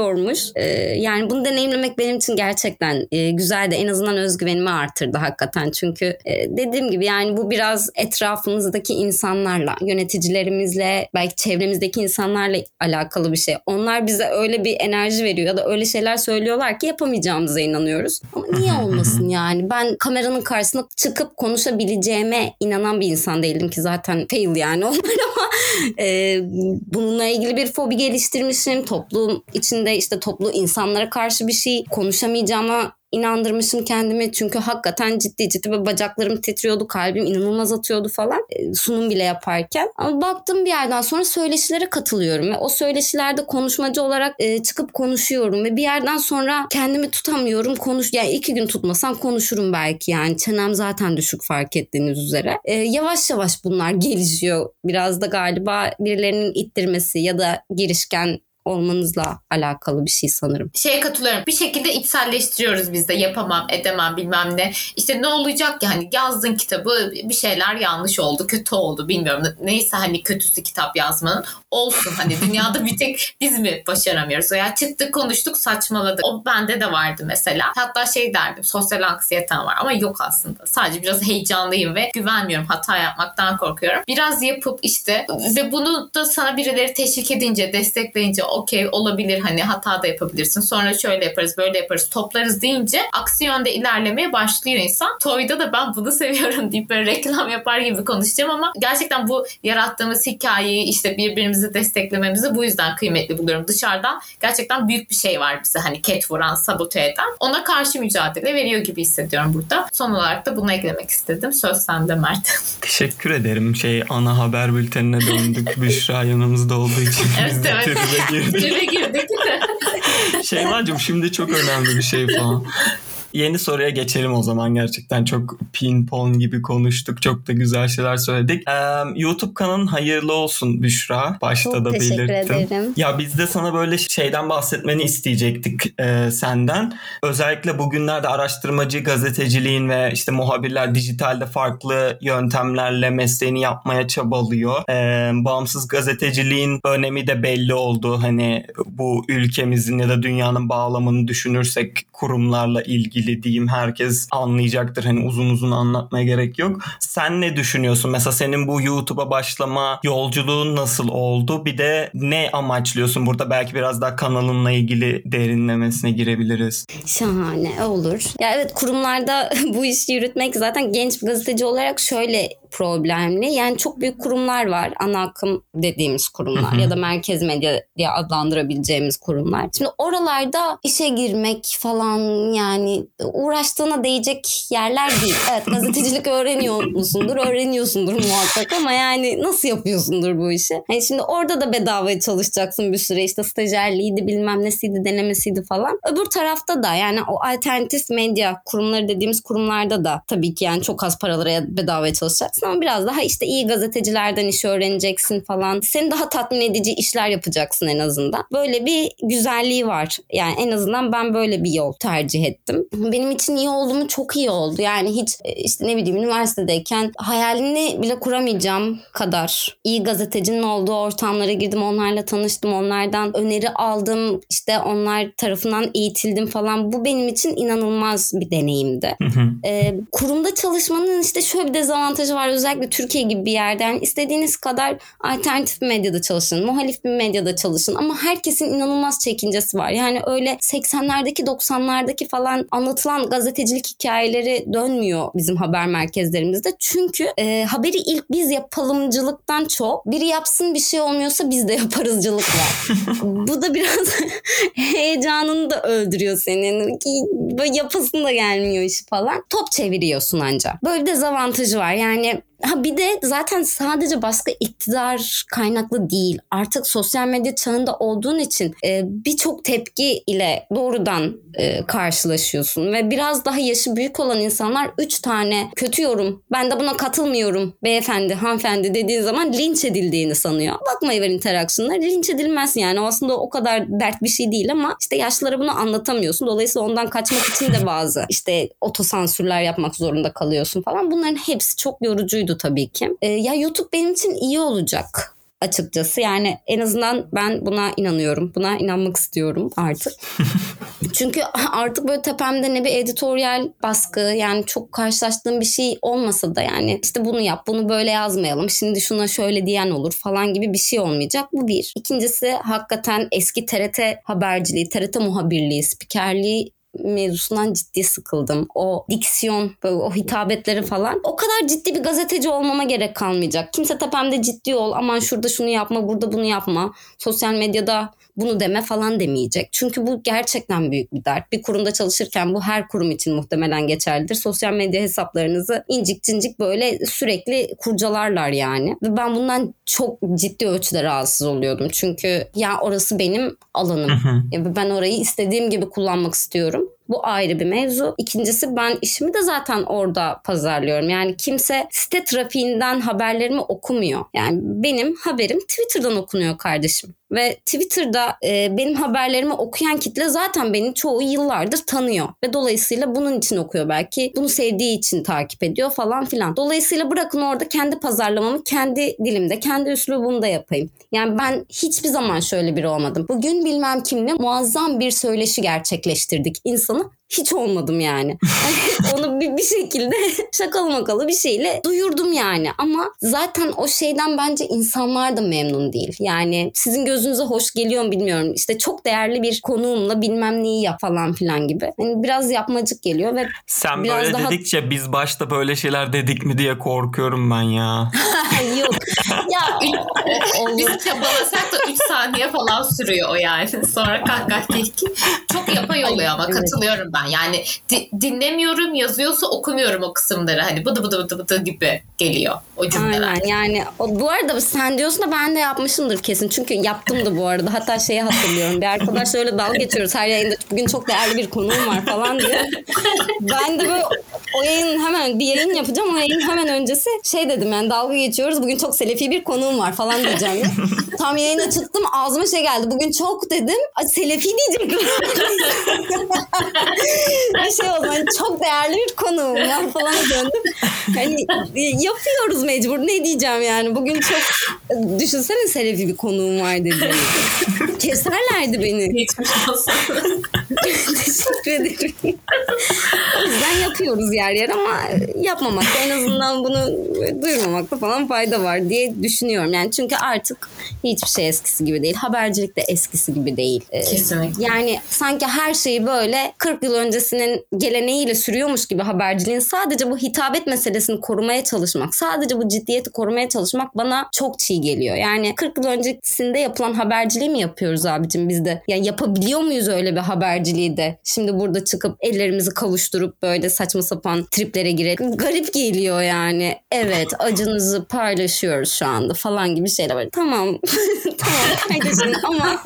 S3: olabiliyormuş. E, yani bunu deneyimlemek benim için gerçekten e, güzeldi. En azından özgüvenimi artırdı hakikaten. Çünkü e, dediğim gibi yani bu biraz etrafımızdaki insanlarla, yöneticilerimizle, belki çevremizdeki insanlarla alakalı bir şey. Onlar bize öyle bir enerji veriyor ya da öyle şeyler söylüyorlar ki yapamayacağımıza inanıyoruz. Ama niye (laughs) olmasın yani? Ben kameranın karşısına çıkıp konuşabileceğime inanan bir insan değildim ki zaten fail yani (laughs) onlar ama e, bununla ilgili bir fobi geliştirmişim. Toplum içinde işte toplu insanlara karşı bir şey konuşamayacağıma inandırmışım kendimi çünkü hakikaten ciddi ciddi ve bacaklarım titriyordu, kalbim inanılmaz atıyordu falan e, sunum bile yaparken. Ama baktım bir yerden sonra söyleşilere katılıyorum ve o söyleşilerde konuşmacı olarak e, çıkıp konuşuyorum ve bir yerden sonra kendimi tutamıyorum. Konuş yani iki gün tutmasam konuşurum belki yani çenem zaten düşük fark ettiğiniz üzere. E, yavaş yavaş bunlar gelişiyor. Biraz da galiba birilerinin ittirmesi ya da girişken olmanızla alakalı bir şey sanırım.
S2: Şeye katılıyorum. Bir şekilde içselleştiriyoruz biz de yapamam, edemem bilmem ne. İşte ne olacak ki hani yazdın kitabı bir şeyler yanlış oldu, kötü oldu bilmiyorum. Neyse hani kötüsü kitap yazmanın olsun. Hani dünyada bir tek biz mi başaramıyoruz? Ya çıktık konuştuk saçmaladık. O bende de vardı mesela. Hatta şey derdim sosyal anksiyetem var ama yok aslında. Sadece biraz heyecanlıyım ve güvenmiyorum. Hata yapmaktan korkuyorum. Biraz yapıp işte ve bunu da sana birileri teşvik edince, destekleyince okey olabilir hani hata da yapabilirsin. Sonra şöyle yaparız böyle yaparız toplarız deyince aksi yönde ilerlemeye başlıyor insan. Toy'da da ben bunu (laughs) seviyorum deyip böyle reklam yapar gibi konuşacağım ama gerçekten bu yarattığımız hikayeyi işte birbirimizi desteklememizi bu yüzden kıymetli buluyorum. Dışarıdan gerçekten büyük bir şey var bize hani ket vuran, sabote eden. Ona karşı mücadele veriyor gibi hissediyorum burada. Son olarak da bunu eklemek istedim. Söz sende Mert. (laughs)
S1: Teşekkür ederim. Şey ana haber bültenine döndük. (laughs) Büşra yanımızda olduğu için.
S2: evet evet. Tribe girdik.
S1: Şeymacığım şimdi çok önemli bir şey falan. Yeni soruya geçelim o zaman gerçekten çok ping pong gibi konuştuk. Çok da güzel şeyler söyledik. Ee, YouTube kanalın hayırlı olsun Büşra. Başta
S3: çok
S1: da
S3: teşekkür
S1: belirttim.
S3: ederim.
S1: Ya biz de sana böyle şeyden bahsetmeni isteyecektik e, senden. Özellikle bugünlerde araştırmacı gazeteciliğin ve işte muhabirler dijitalde farklı yöntemlerle mesleğini yapmaya çabalıyor. E, bağımsız gazeteciliğin önemi de belli oldu. Hani bu ülkemizin ya da dünyanın bağlamını düşünürsek kurumlarla ilgili diyeyim herkes anlayacaktır. Hani uzun uzun anlatmaya gerek yok. Sen ne düşünüyorsun? Mesela senin bu YouTube'a başlama yolculuğun nasıl oldu? Bir de ne amaçlıyorsun burada? Belki biraz daha kanalınla ilgili derinlemesine girebiliriz.
S3: Şahane olur. Ya evet kurumlarda (laughs) bu işi yürütmek zaten genç gazeteci olarak şöyle problemli. Yani çok büyük kurumlar var. Ana akım dediğimiz kurumlar
S1: Hı hı.
S3: ya da merkez medya diye adlandırabileceğimiz kurumlar. Şimdi oralarda işe girmek falan yani uğraştığına değecek yerler değil. Evet gazetecilik öğreniyor musundur? Öğreniyorsundur muhakkak ama yani nasıl yapıyorsundur bu işi? Hani şimdi orada da bedavaya çalışacaksın bir süre işte stajyerliğiydi bilmem nesiydi denemesiydi falan. Öbür tarafta da yani o alternatif medya kurumları dediğimiz kurumlarda da tabii ki yani çok az paralara bedavaya çalışacaksın ama biraz daha işte iyi gazetecilerden iş öğreneceksin falan. Seni daha tatmin edici işler yapacaksın en azından. Böyle bir güzelliği var. Yani en azından ben böyle bir yol tercih ettim. Benim için iyi oldu mu çok iyi oldu. Yani hiç e, işte ne bileyim üniversitedeyken hayalini bile kuramayacağım kadar iyi gazetecinin olduğu ortamlara girdim. Onlarla tanıştım. Onlardan öneri aldım. İşte onlar tarafından eğitildim falan. Bu benim için inanılmaz bir deneyimdi. Ee, kurumda çalışmanın işte şöyle bir dezavantajı var. Özellikle Türkiye gibi bir yerde. Yani istediğiniz kadar alternatif bir medyada çalışın. Muhalif bir medyada çalışın. Ama herkesin inanılmaz çekincesi var. Yani öyle 80'lerdeki 90'lardaki falan anlatılan gazetecilik hikayeleri dönmüyor bizim haber merkezlerimizde. Çünkü e, haberi ilk biz yapalımcılıktan çok biri yapsın bir şey olmuyorsa biz de yaparızcılık var. (laughs) Bu da biraz (laughs) heyecanını da öldürüyor senin. Böyle yapasın da gelmiyor iş falan. Top çeviriyorsun ancak. Böyle bir dezavantajı var. Yani Ha bir de zaten sadece baskı iktidar kaynaklı değil. Artık sosyal medya çağında olduğun için e, birçok tepki ile doğrudan e, karşılaşıyorsun ve biraz daha yaşı büyük olan insanlar 3 tane kötü yorum ben de buna katılmıyorum beyefendi hanımefendi dediğin zaman linç edildiğini sanıyor. Bakmayı ver interaksiyonlar linç edilmez yani o aslında o kadar dert bir şey değil ama işte yaşlılara bunu anlatamıyorsun. Dolayısıyla ondan kaçmak için de bazı işte otosansürler yapmak zorunda kalıyorsun falan. Bunların hepsi çok yorucuydu tabii ki. E, ya YouTube benim için iyi olacak açıkçası. Yani en azından ben buna inanıyorum. Buna inanmak istiyorum artık. (laughs) Çünkü artık böyle tepemde ne bir editoryal baskı yani çok karşılaştığım bir şey olmasa da yani işte bunu yap bunu böyle yazmayalım şimdi şuna şöyle diyen olur falan gibi bir şey olmayacak. Bu bir. İkincisi hakikaten eski TRT haberciliği, TRT muhabirliği, spikerliği mevzusundan ciddi sıkıldım. O diksiyon, böyle o hitabetleri falan. O kadar ciddi bir gazeteci olmama gerek kalmayacak. Kimse tepemde ciddi ol. Aman şurada şunu yapma, burada bunu yapma. Sosyal medyada bunu deme falan demeyecek. Çünkü bu gerçekten büyük bir dert. Bir kurumda çalışırken bu her kurum için muhtemelen geçerlidir. Sosyal medya hesaplarınızı incik cincik böyle sürekli kurcalarlar yani. Ve ben bundan çok ciddi ölçüde rahatsız oluyordum. Çünkü ya orası benim alanım. Ya ben orayı istediğim gibi kullanmak istiyorum. Bu ayrı bir mevzu. İkincisi ben işimi de zaten orada pazarlıyorum. Yani kimse site trafiğinden haberlerimi okumuyor. Yani benim haberim Twitter'dan okunuyor kardeşim. Ve Twitter'da e, benim haberlerimi okuyan kitle zaten beni çoğu yıllardır tanıyor. Ve dolayısıyla bunun için okuyor belki. Bunu sevdiği için takip ediyor falan filan. Dolayısıyla bırakın orada kendi pazarlamamı kendi dilimde, kendi üslubumda yapayım. Yani ben hiçbir zaman şöyle biri olmadım. Bugün bilmem kimle muazzam bir söyleşi gerçekleştirdik. İnsanı hiç olmadım yani. (laughs) onu bir, bir şekilde (laughs) şakalı makalı bir şeyle duyurdum yani. Ama zaten o şeyden bence insanlar da memnun değil. Yani sizin gözünüze hoş geliyor mu bilmiyorum. İşte çok değerli bir konuğumla bilmem neyi yap falan filan gibi. Yani biraz yapmacık geliyor ve
S1: Sen
S3: biraz
S1: böyle
S3: daha...
S1: dedikçe biz başta böyle şeyler dedik mi diye korkuyorum ben ya. (laughs)
S3: Yok. Ya olur.
S2: Çabalasak da 3 saniye falan sürüyor o yani. Sonra kahkah kehki. Çok yapay oluyor ama
S3: Evet.
S2: katılıyorum ben. Yani di- dinlemiyorum yazıyorsa okumuyorum o kısımları. Hani bıdı bıdı bıdı bıdı gibi geliyor o cümleler.
S3: Aynen yani o, bu arada sen diyorsun da ben de yapmışımdır kesin. Çünkü yaptım da bu arada. Hatta şeyi hatırlıyorum. Bir arkadaşla öyle dalga geçiyoruz. Her yayında bugün çok değerli bir konuğum var falan diye. Ben de böyle o yayın hemen bir yayın yapacağım. O yayın hemen öncesi şey dedim yani dalga geçiyoruz. Bugün çok selefi bir konuğum var falan diyeceğim. Ya. Tam yayına çıktım ağzıma şey geldi. Bugün çok dedim. Selefi diyecektim. bir şey oldu. Hani çok değerli bir konuğum var falan döndüm. Hani e, yapıyoruz mecbur. Ne diyeceğim yani. Bugün çok düşünsene selefi bir konuğum var dediğim. Keserlerdi beni. (laughs)
S2: Geçmiş olsun.
S3: Teşekkür ederim. o yüzden yapıyoruz yer yer ama yapmamakta en azından bunu duyurmamakta falan fayda var diye düşünüyorum. Yani çünkü artık hiçbir şey eskisi gibi değil. Habercilik de eskisi gibi değil. Ee,
S2: Kesinlikle.
S3: yani sanki her şeyi böyle 40 yıl öncesinin geleneğiyle sürüyormuş gibi haberciliğin sadece bu hitabet meselesini korumaya çalışmak, sadece bu ciddiyeti korumaya çalışmak bana çok çiğ geliyor. Yani 40 yıl öncesinde yapılan haberciliği mi yapıyoruz abicim biz de? Yani yapabiliyor muyuz öyle bir haberciliği de? Şimdi burada çıkıp ellerimizi kavuşturup böyle saçma sapan triplere girelim. Garip geliyor yani. Evet acınızı paylaşıyoruz şu anda falan gibi şeyler var. Tamam. (laughs) tamam kardeşim ama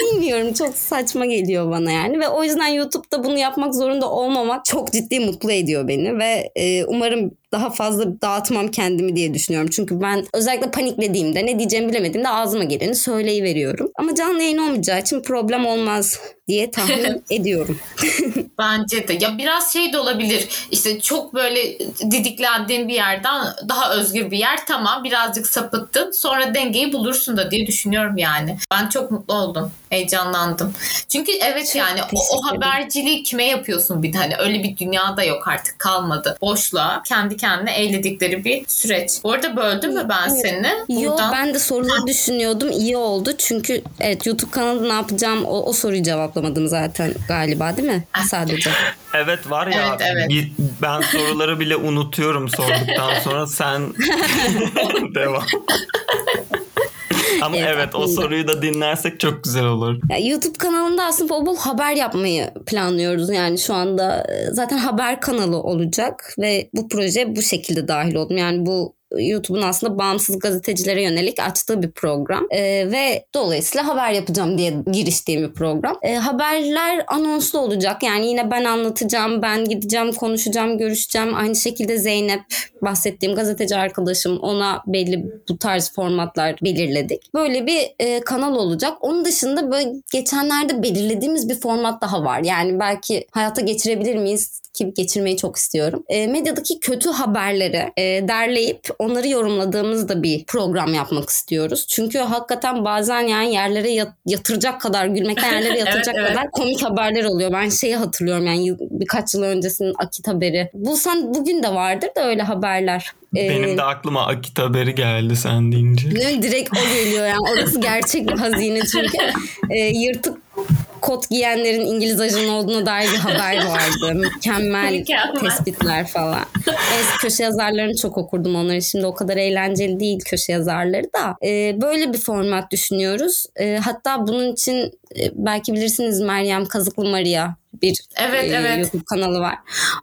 S3: bilmiyorum çok saçma geliyor bana yani ve o yüzden YouTube'da bunu yapmak zorunda olmamak çok ciddi mutlu ediyor beni ve e, umarım daha fazla dağıtmam kendimi diye düşünüyorum. Çünkü ben özellikle paniklediğimde ne diyeceğimi bilemediğimde ağzıma geleni söyleyiveriyorum. Ama canlı yayın olmayacağı için problem olmaz diye tahmin (laughs) ediyorum. (laughs)
S2: Bence de. Ya biraz şey de olabilir. İşte çok böyle didiklendiğin bir yerden daha özgür bir yer. Tamam birazcık sapıttın. Sonra dengeyi bulursun da diye düşünüyorum yani. Ben çok mutlu oldum. Heyecanlandım. Çünkü evet
S3: Çok
S2: yani o, o haberciliği kime yapıyorsun bir de hani öyle bir dünyada yok artık kalmadı. Boşluğa kendi kendine eğledikleri bir süreç. Bu arada böldüm mü ben seni?
S3: Yo
S2: Buradan-
S3: ben de soruları düşünüyordum. İyi oldu. Çünkü evet YouTube kanalı ne yapacağım o, o soruyu cevaplamadım zaten galiba değil mi? Sadece.
S1: Evet var ya
S2: Evet, evet.
S1: ben soruları bile unutuyorum sorduktan (laughs) sonra sen (laughs) devam. Ama
S3: Evet,
S1: evet, o soruyu da dinlersek çok güzel olur.
S3: Ya YouTube kanalında aslında bol bol haber yapmayı planlıyoruz. Yani şu anda e, zaten haber kanalı olacak ve bu proje bu şekilde dahil oldum. Yani bu YouTube'un aslında bağımsız gazetecilere yönelik açtığı bir program Ee, ve dolayısıyla haber yapacağım diye giriştiğim bir program. Ee, haberler anonslu olacak yani yine ben anlatacağım, ben gideceğim, konuşacağım, görüşeceğim. Aynı şekilde Zeynep bahsettiğim gazeteci arkadaşım ona belli bu tarz formatlar belirledik. Böyle bir e, kanal olacak. Onun dışında böyle geçenlerde belirlediğimiz bir format daha var. Yani belki hayata geçirebilir miyiz? Ki geçirmeyi çok istiyorum. E, medyadaki kötü haberleri e, derleyip onları yorumladığımız da bir program yapmak istiyoruz. Çünkü hakikaten bazen yani yerlere yat- yatıracak kadar, gülmekten (laughs) yerlere yatıracak
S2: evet.
S3: kadar komik haberler oluyor. Ben şeyi hatırlıyorum yani birkaç yıl öncesinin Akit haberi. Bulsan bugün de vardır da öyle haberler. E,
S1: Benim de aklıma Akit haberi geldi sen deyince.
S3: direkt o geliyor yani. Orası gerçek bir hazine çünkü. (laughs) E, yırtık kot giyenlerin İngiliz ajanı olduğuna dair bir haber vardı. Mükemmel,
S2: Mükemmel.
S3: tespitler falan. Evet, köşe yazarlarını çok okurdum onları. Şimdi o kadar eğlenceli değil köşe yazarları da. E, böyle bir format düşünüyoruz. E, hatta bunun için belki bilirsiniz Meryem Kazıklı Maria bir
S2: Evet,
S3: e,
S2: evet.
S3: YouTube kanalı var.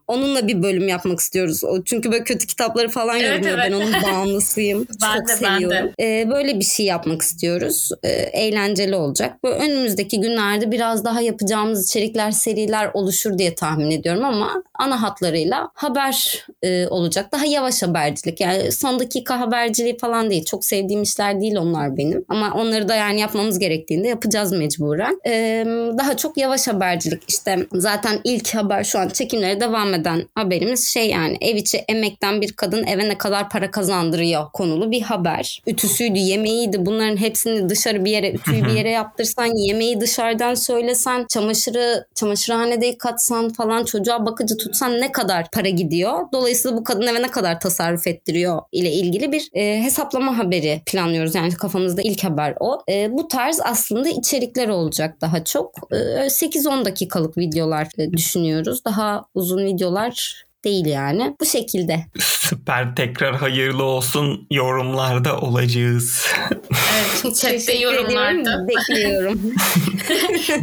S3: Onunla bir bölüm yapmak istiyoruz. O çünkü böyle kötü kitapları falan
S2: Evet,
S3: yorumluyor. Ben
S2: evet.
S3: onun (laughs) bağımlısıyım.
S2: Ben
S3: Çok
S2: de, ben de.
S3: seviyorum. Ee, böyle bir şey yapmak istiyoruz. Ee, eğlenceli olacak. Böyle önümüzdeki günlerde biraz daha yapacağımız içerikler, seriler oluşur diye tahmin ediyorum ama ana hatlarıyla haber e, olacak. Daha yavaş habercilik. Yani son dakika haberciliği falan değil. Çok sevdiğim işler değil onlar benim. Ama onları da yani yapmamız gerektiğinde yapacağız mecburen. Ee, daha çok yavaş habercilik. İşte zaten ilk haber şu an çekimlere devam eden haberimiz şey yani ev içi emekten bir kadın eve ne kadar para kazandırıyor konulu bir haber. Ütüsüydü, yemeğiydi. Bunların hepsini dışarı bir yere, ütüyü bir yere yaptırsan, yemeği dışarıdan söylesen, çamaşırı çamaşırhanede yıkatsan falan çocuğa bakıcı tutsan ne kadar para gidiyor? Dolayısıyla bu kadın eve ne kadar tasarruf ettiriyor ile ilgili bir e, hesaplama haberi planlıyoruz. Yani kafamızda ilk haber o. E, bu tarz aslında içerikler olacak daha çok. E, 8-10 dakikalık videolar e, düşünüyoruz. Daha uzun videolar değil yani. Bu şekilde.
S1: Süper tekrar hayırlı olsun yorumlarda olacağız.
S2: Evet, chatte
S3: Teşekkür
S2: yorumlarda. (laughs)
S3: Bekliyorum.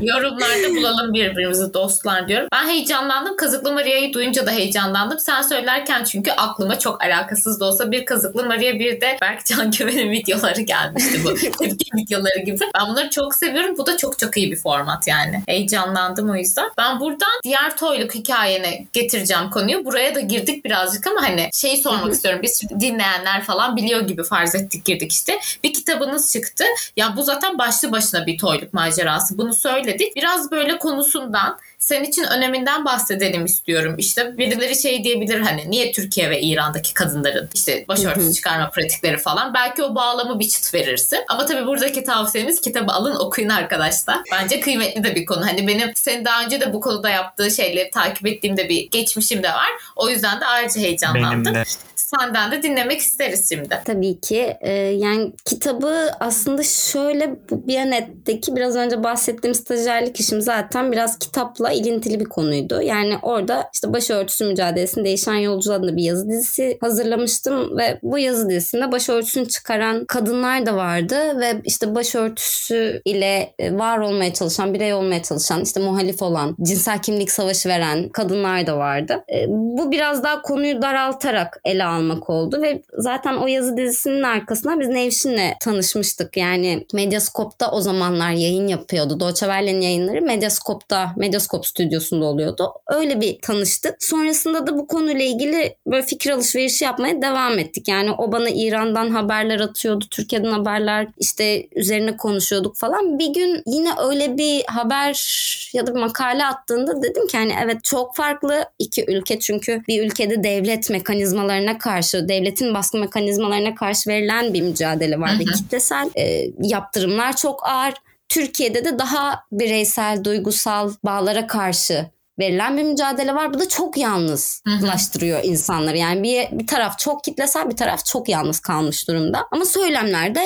S2: Yorumlarda bulalım birbirimizi dostlar diyorum. Ben heyecanlandım. Kazıklı Maria'yı duyunca da heyecanlandım. Sen söylerken çünkü aklıma çok alakasız da olsa bir Kazıklı Maria bir de Berkcan Güven'in (laughs) videoları gelmişti bu. (laughs) Tepki videoları gibi. Ben bunları çok seviyorum. Bu da çok çok iyi bir format yani. Heyecanlandım o yüzden. Ben buradan diğer toyluk hikayene getireceğim konuyu. Buraya da girdik birazcık ama hani şeyi sormak istiyorum. Biz dinleyenler falan biliyor gibi farz ettik girdik işte. Bir kitabınız çıktı. Ya bu zaten başlı başına bir toyluk macerası. Bunu söyledik. Biraz böyle konusundan senin için öneminden bahsedelim istiyorum. İşte birileri şey diyebilir hani niye Türkiye ve İran'daki kadınların işte başörtüsü çıkarma pratikleri falan. Belki o bağlamı bir çıt verirsin. Ama tabii buradaki tavsiyemiz kitabı alın okuyun arkadaşlar. Bence kıymetli de bir konu. Hani benim senin daha önce de bu konuda yaptığı şeyleri takip ettiğimde bir geçmişim de var. O yüzden de ayrıca heyecanlandım.
S1: Benim de.
S2: Senden de dinlemek isteriz şimdi.
S3: Tabii ki. Ee, yani kitabı aslında şöyle Biyanet'teki biraz önce bahsettiğim stajyerlik işim zaten biraz kitapla ilintili bir konuydu. Yani orada işte başörtüsü mücadelesinin değişen yolcu adında bir yazı dizisi hazırlamıştım ve bu yazı dizisinde başörtüsünü çıkaran kadınlar da vardı ve işte başörtüsü ile e, var olmaya çalışan, birey olmaya çalışan, işte muhalif olan, cinsel kimlik savaşı veren kadınlar da vardı. E, bu biraz daha konuyu daraltarak ele almak oldu ve zaten o yazı dizisinin arkasında biz Nevşin'le tanışmıştık. Yani Medyascope'da o zamanlar yayın yapıyordu. Deutsche yayınları Medyascope'da, Medyascope stüdyosunda oluyordu. Öyle bir tanıştık. Sonrasında da bu konuyla ilgili böyle fikir alışverişi yapmaya devam ettik. Yani o bana İran'dan haberler atıyordu, Türkiye'den haberler işte üzerine konuşuyorduk falan. Bir gün yine öyle bir haber ya da bir makale attığında dedim ki hani evet çok farklı iki ülke çünkü bir ülkede devlet mekanizmalarına karşı, devletin baskı mekanizmalarına karşı verilen bir mücadele var ve kitlesel e, yaptırımlar çok ağır. Türkiye'de de daha bireysel, duygusal bağlara karşı verilen bir mücadele var. Bu da çok yalnızlaştırıyor insanları. Yani bir, bir taraf çok kitlesel bir taraf çok yalnız kalmış durumda. Ama söylemlerde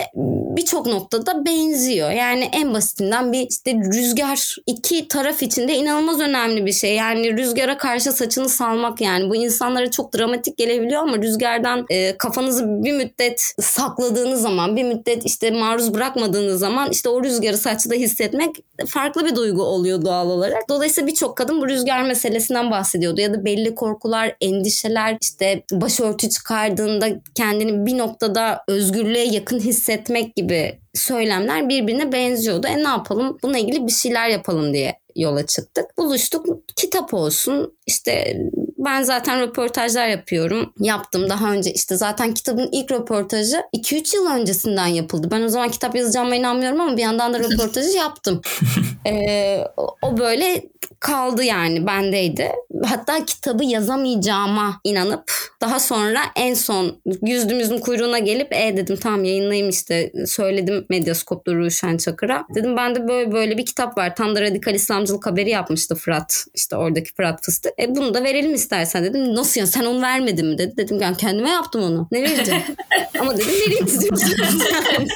S3: birçok noktada benziyor. Yani en basitinden bir işte rüzgar iki taraf içinde inanılmaz önemli bir şey. Yani rüzgara karşı saçını salmak yani bu insanlara çok dramatik gelebiliyor ama rüzgardan e, kafanızı bir müddet sakladığınız zaman bir müddet işte maruz bırakmadığınız zaman işte o rüzgarı saçta hissetmek farklı bir duygu oluyor doğal olarak. Dolayısıyla birçok kadın bu rüzgar meselesinden bahsediyordu ya da belli korkular, endişeler işte başörtü çıkardığında kendini bir noktada özgürlüğe yakın hissetmek gibi söylemler birbirine benziyordu. E ne yapalım? Bununla ilgili bir şeyler yapalım diye yola çıktık. Buluştuk. Kitap olsun. İşte ben zaten röportajlar yapıyorum. Yaptım daha önce işte zaten kitabın ilk röportajı 2-3 yıl öncesinden yapıldı. Ben o zaman kitap yazacağıma inanmıyorum ama bir yandan da (laughs) röportajı yaptım. (laughs) ee, o böyle kaldı yani bendeydi. Hatta kitabı yazamayacağıma inanıp daha sonra en son yüzdümüzün kuyruğuna gelip e dedim tamam yayınlayayım işte söyledim Medyascope'da Ruşen Çakır'a. Dedim bende böyle böyle bir kitap var. Tam da radikal İslamcılık haberi yapmıştı Fırat. İşte oradaki Fırat Fıstık. E bunu da verelim istersen dedim. Nasıl ya sen onu vermedin mi dedi. Dedim ben kendime yaptım onu. Ne vereceğim? (laughs) Ama dedim vereyim istiyorum. (laughs)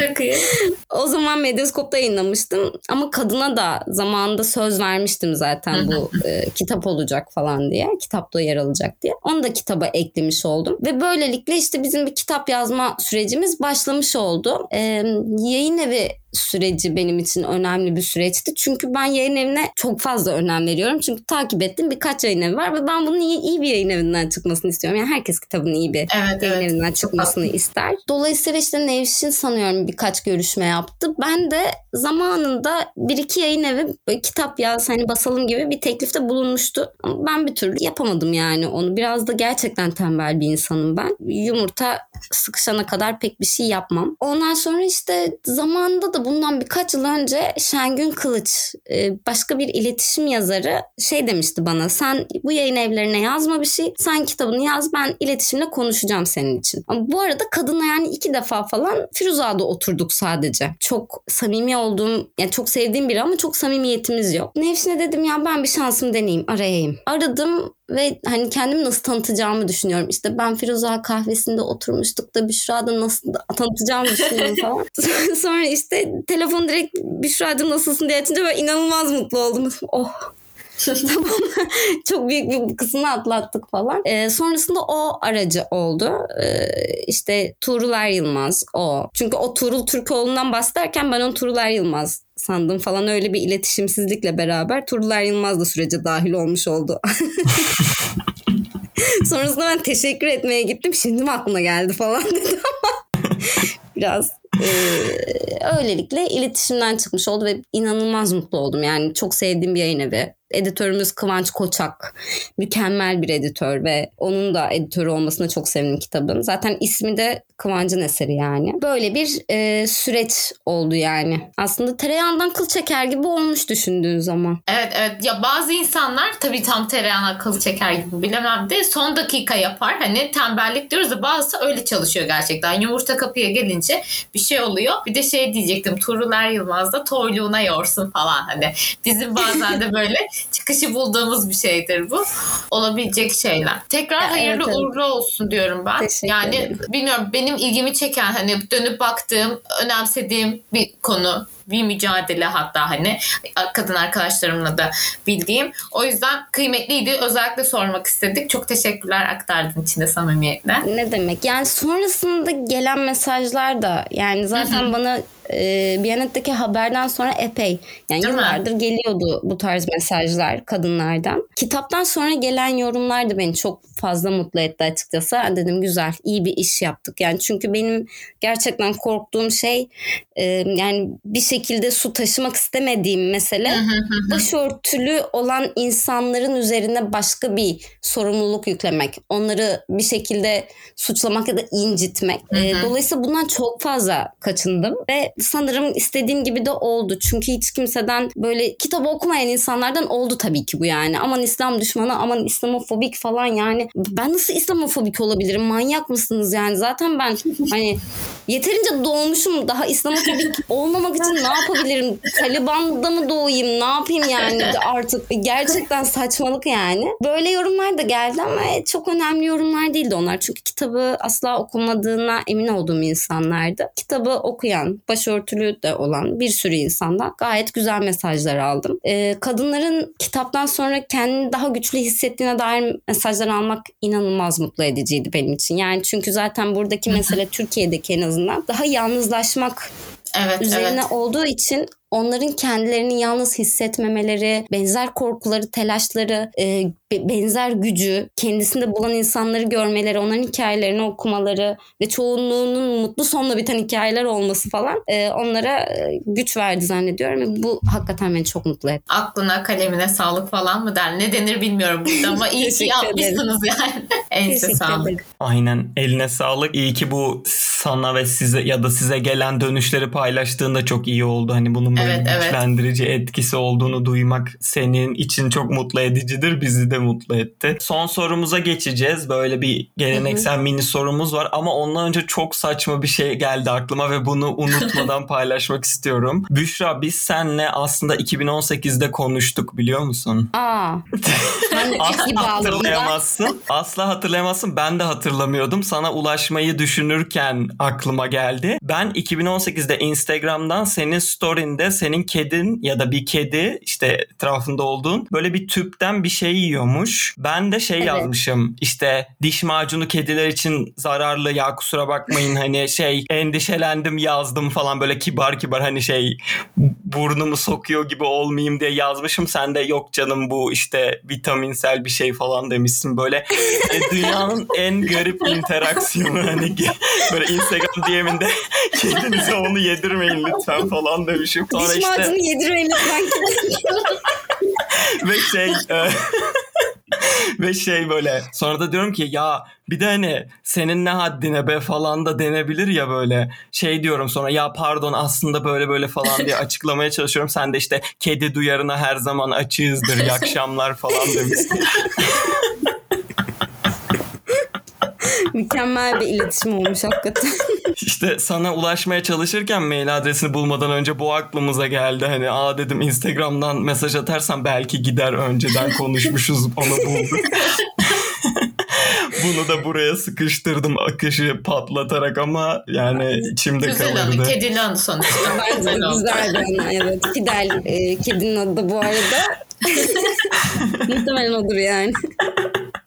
S2: Çok iyi.
S3: O zaman Medyascope'da yayınlamıştım. Ama kadına da zamanında söz vermiştim zaten bu e, kitap olacak falan diye. Kitapta yer alacak diye. Onu da kitaba eklemiş oldum. Ve böylelikle işte bizim bir kitap yazma sürecimiz başlamış oldu. E, yayın evi süreci benim için önemli bir süreçti. Çünkü ben yayın evine çok fazla önem veriyorum. Çünkü takip ettim birkaç yayın evi var ve ben bunun iyi, iyi bir yayın evinden çıkmasını istiyorum. Yani herkes kitabın iyi bir
S2: Evet,
S3: yayın
S2: evet.
S3: evinden çıkmasını ister. Dolayısıyla işte Nevşin sanıyorum birkaç görüşme yaptı. Ben de zamanında bir iki yayın evi kitap yaz hani basalım gibi bir teklifte bulunmuştu. Ama ben bir türlü yapamadım yani onu. Biraz da gerçekten tembel bir insanım ben. Yumurta sıkışana kadar pek bir şey yapmam. Ondan sonra işte zamanında da bundan birkaç yıl önce Şengün Kılıç e, başka bir iletişim yazarı şey demişti bana. Sen bu yayın evlerine yazma bir şey. Sen kitabını yaz ben iletişimle konuşacağım senin için. Ama bu arada kadınla yani iki defa falan Firuza'da oturduk sadece. Çok samimi olduğum yani çok sevdiğim biri ama çok samimiyetimiz yok. Nevşin'e dedim ya ben bir şansımı deneyeyim arayayım. Aradım ve hani kendimi nasıl tanıtacağımı düşünüyorum. İşte ben Firuza kahvesinde oturmuştuk da Büşra'da nasıl tanıtacağımı düşünüyorum falan. (laughs) Sonra işte telefon direkt Büşra'cığım nasılsın diye açınca böyle inanılmaz mutlu oldum. Oh (laughs) çok büyük bir kısmını atlattık falan. Ee, sonrasında o aracı oldu. Ee, işte Tuğrul Yılmaz o. Çünkü o Tuğrul Türkoğlu'ndan bahsederken ben onu Tuğrul Yılmaz sandım falan öyle bir iletişimsizlikle beraber Tuğrul Yılmaz da sürece dahil olmuş oldu. (laughs) Sonrasında ben teşekkür etmeye gittim. Şimdi mi aklına geldi falan (laughs) dedim ama biraz e, öylelikle iletişimden çıkmış oldu ve inanılmaz mutlu oldum. Yani çok sevdiğim bir yayın evi. Editörümüz Kıvanç Koçak. Mükemmel bir editör ve onun da editörü olmasına çok sevindim kitabın. Zaten ismi de Kıvanç'ın eseri yani. Böyle bir e, süreç oldu yani. Aslında tereyağından kıl çeker gibi olmuş düşündüğün zaman.
S2: Evet evet ya bazı insanlar tabii tam tereyağına akıllı çeker gibi bilemem de son dakika yapar. Hani tembellik diyoruz da bazısı öyle çalışıyor gerçekten. Yumurta kapıya gelince bir şey oluyor. Bir de şey diyecektim Tuğrul Er Yılmaz da toyluğuna yorsun falan hani. Bizim bazen de böyle (laughs) çıkışı bulduğumuz bir şeydir bu. Olabilecek şeyler. Tekrar
S3: Ya,
S2: hayırlı
S3: evet,
S2: uğurlu olsun diyorum ben.
S3: Teşekkür
S2: yani
S3: ederim.
S2: bilmiyorum benim ilgimi çeken hani dönüp baktığım, önemsediğim bir konu bir mücadele hatta hani kadın arkadaşlarımla da bildiğim. O yüzden kıymetliydi. Özellikle sormak istedik. Çok teşekkürler aktardığın için de samimiyetle.
S3: Ne demek? Yani sonrasında gelen mesajlar da yani zaten bana e, Biyanet'teki haberden sonra epey yani
S2: Değil mi?
S3: yıllardır geliyordu bu tarz mesajlar kadınlardan. Kitaptan sonra gelen yorumlar da beni çok fazla mutlu etti açıkçası. Dedim güzel, iyi bir iş yaptık. Yani çünkü benim gerçekten korktuğum şey e, yani bir şekilde su taşımak istemediğim mesele başörtülü olan insanların üzerine başka bir sorumluluk yüklemek. Onları bir şekilde suçlamak ya da incitmek. E, dolayısıyla bundan çok fazla kaçındım ve sanırım istediğim gibi de oldu. Çünkü hiç kimseden böyle kitabı okumayan insanlardan oldu tabii ki bu yani. Aman İslam düşmanı, aman İslamofobik falan yani. Ben nasıl İslamofobik olabilirim? Manyak mısınız yani? Zaten ben hani yeterince doğmuşum. Daha İslamofobik olmamak için ne yapabilirim? Taliban'da mı doğayım? Ne yapayım yani artık? Gerçekten saçmalık yani. Böyle yorumlar da geldi ama çok önemli yorumlar değildi onlar. Çünkü kitabı asla okumadığına emin olduğum insanlardı. Kitabı okuyan, başörtülü de olan bir sürü insandan gayet güzel mesajlar aldım. Ee, kadınların kitaptan sonra kendini daha güçlü hissettiğine dair mesajlar almak inanılmaz mutlu ediciydi benim için. Yani çünkü zaten buradaki mesele Türkiye'deki en azından daha yalnızlaşmak
S2: Evet,
S3: üzerine
S2: evet.
S3: olduğu için onların kendilerini yalnız hissetmemeleri, benzer korkuları, telaşları, e, be- benzer gücü kendisinde bulan insanları görmeleri, onların hikayelerini okumaları ve çoğunluğunun mutlu sonla biten hikayeler olması falan e, onlara e, güç verdi zannediyorum. Ve bu hakikaten beni çok mutlu etti.
S2: Aklına kalemine sağlık falan mı der? Ne denir bilmiyorum burada ama (laughs) iyi ki yapmışsınız yani. (laughs)
S3: Teşekkür
S2: sağlık.
S3: ederim.
S1: Aynen eline sağlık. İyi ki bu sana ve size ya da size gelen dönüşleri paylaştığında çok iyi oldu. Hani bunun
S2: Evet, evet.
S1: güçlendirici etkisi olduğunu duymak senin için çok mutlu edicidir. Bizi de mutlu etti. Son sorumuza geçeceğiz. Böyle bir geleneksel mini sorumuz var ama ondan önce çok saçma bir şey geldi aklıma ve bunu unutmadan (laughs) paylaşmak istiyorum. Büşra biz senle aslında 2018'de konuştuk biliyor musun?
S3: Aa, (laughs)
S1: Asla hatırlayamazsın. Asla hatırlayamazsın. Ben de hatırlamıyordum. Sana ulaşmayı düşünürken aklıma geldi. Ben 2018'de Instagram'dan senin story'inde senin kedin ya da bir kedi işte etrafında olduğun böyle bir tüpten bir şey yiyormuş. Ben de şey
S3: Evet.
S1: yazmışım. İşte diş macunu kediler için zararlı ya kusura bakmayın (laughs) hani şey endişelendim yazdım falan böyle kibar kibar hani şey burnumu sokuyor gibi olmayayım diye yazmışım. Sen de yok canım bu işte vitaminsel bir şey falan demişsin böyle. Hani dünyanın en garip interaksiyonu hani böyle Instagram DM'inde (laughs) kedinize onu yedirmeyin lütfen falan demişim. Sonra
S3: Diş
S1: işte
S3: yedirmeyin lütfen. (laughs)
S1: ve şey e, ve şey böyle sonra da diyorum ki ya bir de hani senin ne haddine be? falan da denebilir ya böyle. Şey diyorum sonra ya pardon aslında böyle böyle falan diye (laughs) açıklamaya çalışıyorum. Sen de işte kedi duyarına her zaman açığızdır iyi akşamlar falan demişsin. (laughs) (laughs)
S3: Mükemmel bir iletişim olmuş hakikaten. (laughs)
S1: İşte sana ulaşmaya çalışırken mail adresini bulmadan önce bu aklımıza geldi. Hani aa dedim Instagram'dan mesaj atarsam belki gider önceden (laughs) konuşmuşuz onu bulduk. Bunu da buraya sıkıştırdım akışı patlatarak ama yani içimde
S2: Güzel
S1: kalırdı.
S2: Kedili anı sonuçta.
S3: Bence
S2: Güzel
S3: güzel anı, evet. Fidel e, kedinin adı da bu arada. Muhtemelen odur yani.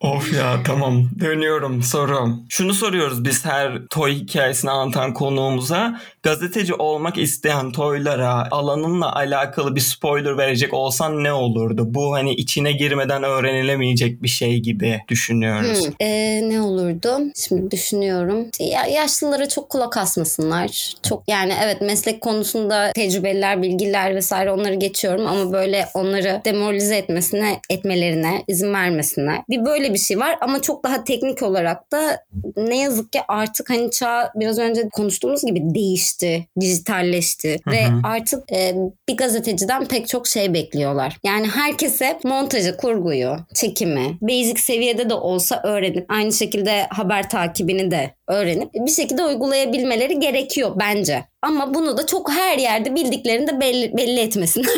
S1: Of ya tamam dönüyorum sorum. Şunu soruyoruz biz her toy hikayesini anlatan konuğumuza. Gazeteci olmak isteyen toylara alanınla alakalı bir spoiler verecek olsan ne olurdu? Bu hani içine girmeden öğrenilemeyecek bir şey gibi düşünüyoruz.
S3: Hmm. E, ne olurdu? Şimdi düşünüyorum. Ya, yaşlılara çok kulak asmasınlar. Çok yani evet meslek konusunda tecrübeliler, bilgiler vesaire onları geçiyorum ama böyle onları demoralize etmesine, etmelerine izin vermesinler. Bir böyle bir şey var. Ama çok daha teknik olarak da ne yazık ki artık hani çağ biraz önce konuştuğumuz gibi değişti, dijitalleşti.
S1: Hı
S3: ve artık e, bir gazeteciden pek çok şey bekliyorlar. Yani herkese montajı, kurguyu, çekimi, basic seviyede de olsa öğrenip aynı şekilde haber takibini de öğrenip bir şekilde uygulayabilmeleri gerekiyor bence. Ama bunu da çok her yerde bildiklerini de belli, belli etmesinler. (laughs)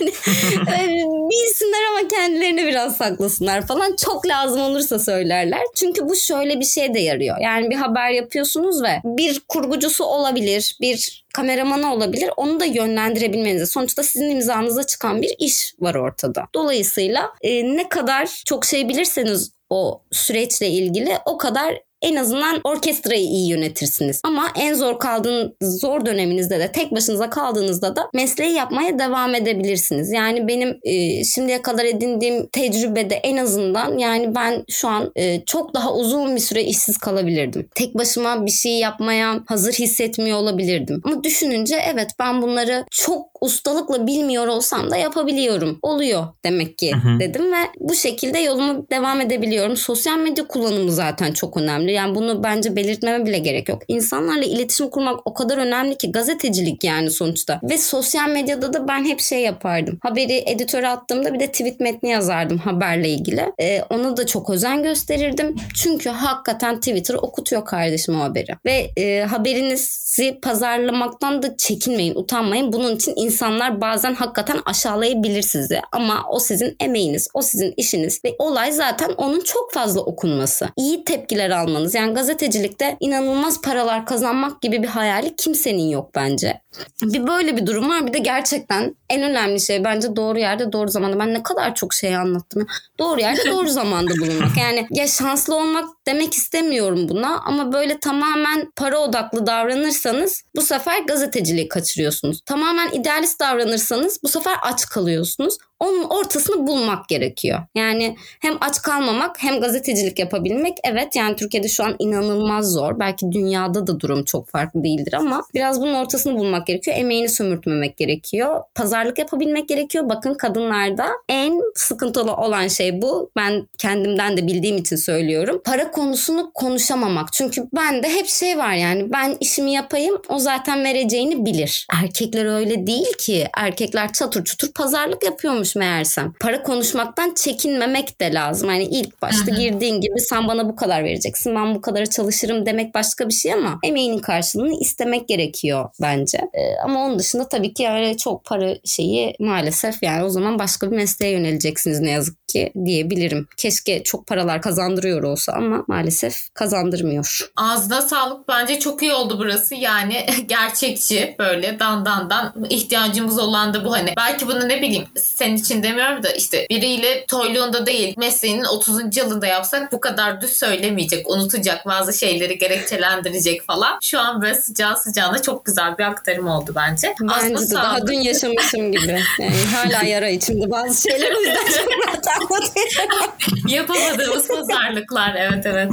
S3: yani (laughs) bilsinler ama kendilerini biraz saklasınlar falan. Çok lazım olursa söylerler. Çünkü bu şöyle bir şey de yarıyor. Yani bir haber yapıyorsunuz ve bir kurgucusu olabilir, bir kameramanı olabilir. Onu da yönlendirebilmenize. Sonuçta sizin imzanıza çıkan bir iş var ortada. Dolayısıyla e, ne kadar çok şey bilirseniz o süreçle ilgili o kadar en azından orkestrayı iyi yönetirsiniz. Ama en zor kaldığın zor döneminizde de tek başınıza kaldığınızda da mesleği yapmaya devam edebilirsiniz. Yani benim e, şimdiye kadar edindiğim tecrübede en azından yani ben şu an e, çok daha uzun bir süre işsiz kalabilirdim. Tek başıma bir şey yapmaya hazır hissetmiyor olabilirdim. Ama düşününce evet ben bunları çok ustalıkla bilmiyor olsam da yapabiliyorum. Oluyor demek ki hı hı. dedim ve bu şekilde yolumu devam edebiliyorum. Sosyal medya kullanımı zaten çok önemli. Yani bunu bence belirtmeme bile gerek yok. İnsanlarla iletişim kurmak o kadar önemli ki gazetecilik yani sonuçta. Ve sosyal medyada da ben hep şey yapardım. Haberi editöre attığımda bir de tweet metni yazardım haberle ilgili. Ee, ona da çok özen gösterirdim. Çünkü hakikaten Twitter okutuyor kardeşim o haberi. Ve e, haberinizi pazarlamaktan da çekinmeyin, utanmayın. Bunun için insanlar bazen hakikaten aşağılayabilir sizi. Ama o sizin emeğiniz, o sizin işiniz ve olay zaten onun çok fazla okunması. İyi tepkiler almanız. Yani gazetecilikte inanılmaz paralar kazanmak gibi bir hayali kimsenin yok bence. Bir böyle bir durum var. Bir de gerçekten en önemli şey bence doğru yerde doğru zamanda. Ben ne kadar çok şey anlattım. Doğru yerde doğru (laughs) zamanda bulunmak. Yani ya şanslı olmak demek istemiyorum buna ama böyle tamamen para odaklı davranırsanız bu sefer gazeteciliği kaçırıyorsunuz. Tamamen idealist davranırsanız bu sefer aç kalıyorsunuz. Onun ortasını bulmak gerekiyor. Yani hem aç kalmamak hem gazetecilik yapabilmek. Evet yani Türkiye'de şu an inanılmaz zor. Belki dünyada da durum çok farklı değildir ama biraz bunun ortasını bulmak gerekiyor. Emeğini sömürtmemek gerekiyor. Pazarlık yapabilmek gerekiyor. Bakın kadınlarda en sıkıntılı olan şey bu. Ben kendimden de bildiğim için söylüyorum. Para konusunu konuşamamak. Çünkü bende hep şey var yani ben işimi yapayım o zaten vereceğini bilir. Erkekler öyle değil ki. Erkekler çatır çutur pazarlık yapıyormuş meğersem. Para konuşmaktan çekinmemek de lazım. Yani ilk başta girdiğin gibi sen bana bu kadar vereceksin. Ben bu kadar çalışırım demek başka bir şey ama emeğinin karşılığını istemek gerekiyor bence. Ee, ama onun dışında tabii ki öyle çok para şeyi maalesef yani o zaman başka bir mesleğe yöneleceksiniz ne yazık ki diyebilirim. Keşke çok paralar kazandırıyor olsa ama maalesef kazandırmıyor.
S2: Ağzına sağlık. Bence çok iyi oldu burası. Yani (laughs) gerçekçi böyle dan dan dan ihtiyacımız olan da bu hani. Belki bunu ne bileyim senin için demiyorum da işte biriyle toyluğunda değil mesleğinin 30. yılında yapsak bu kadar düz söylemeyecek, unutacak bazı şeyleri gerekçelendirecek falan. Şu an böyle sıcağı sıcağına çok güzel bir aktarım oldu bence.
S3: Bence Aslında de daha dün yaşamışım gibi. Yani hala yara içimde bazı şeyler o yüzden çok rahat anlatıyorum.
S2: Yapamadığımız pazarlıklar evet evet.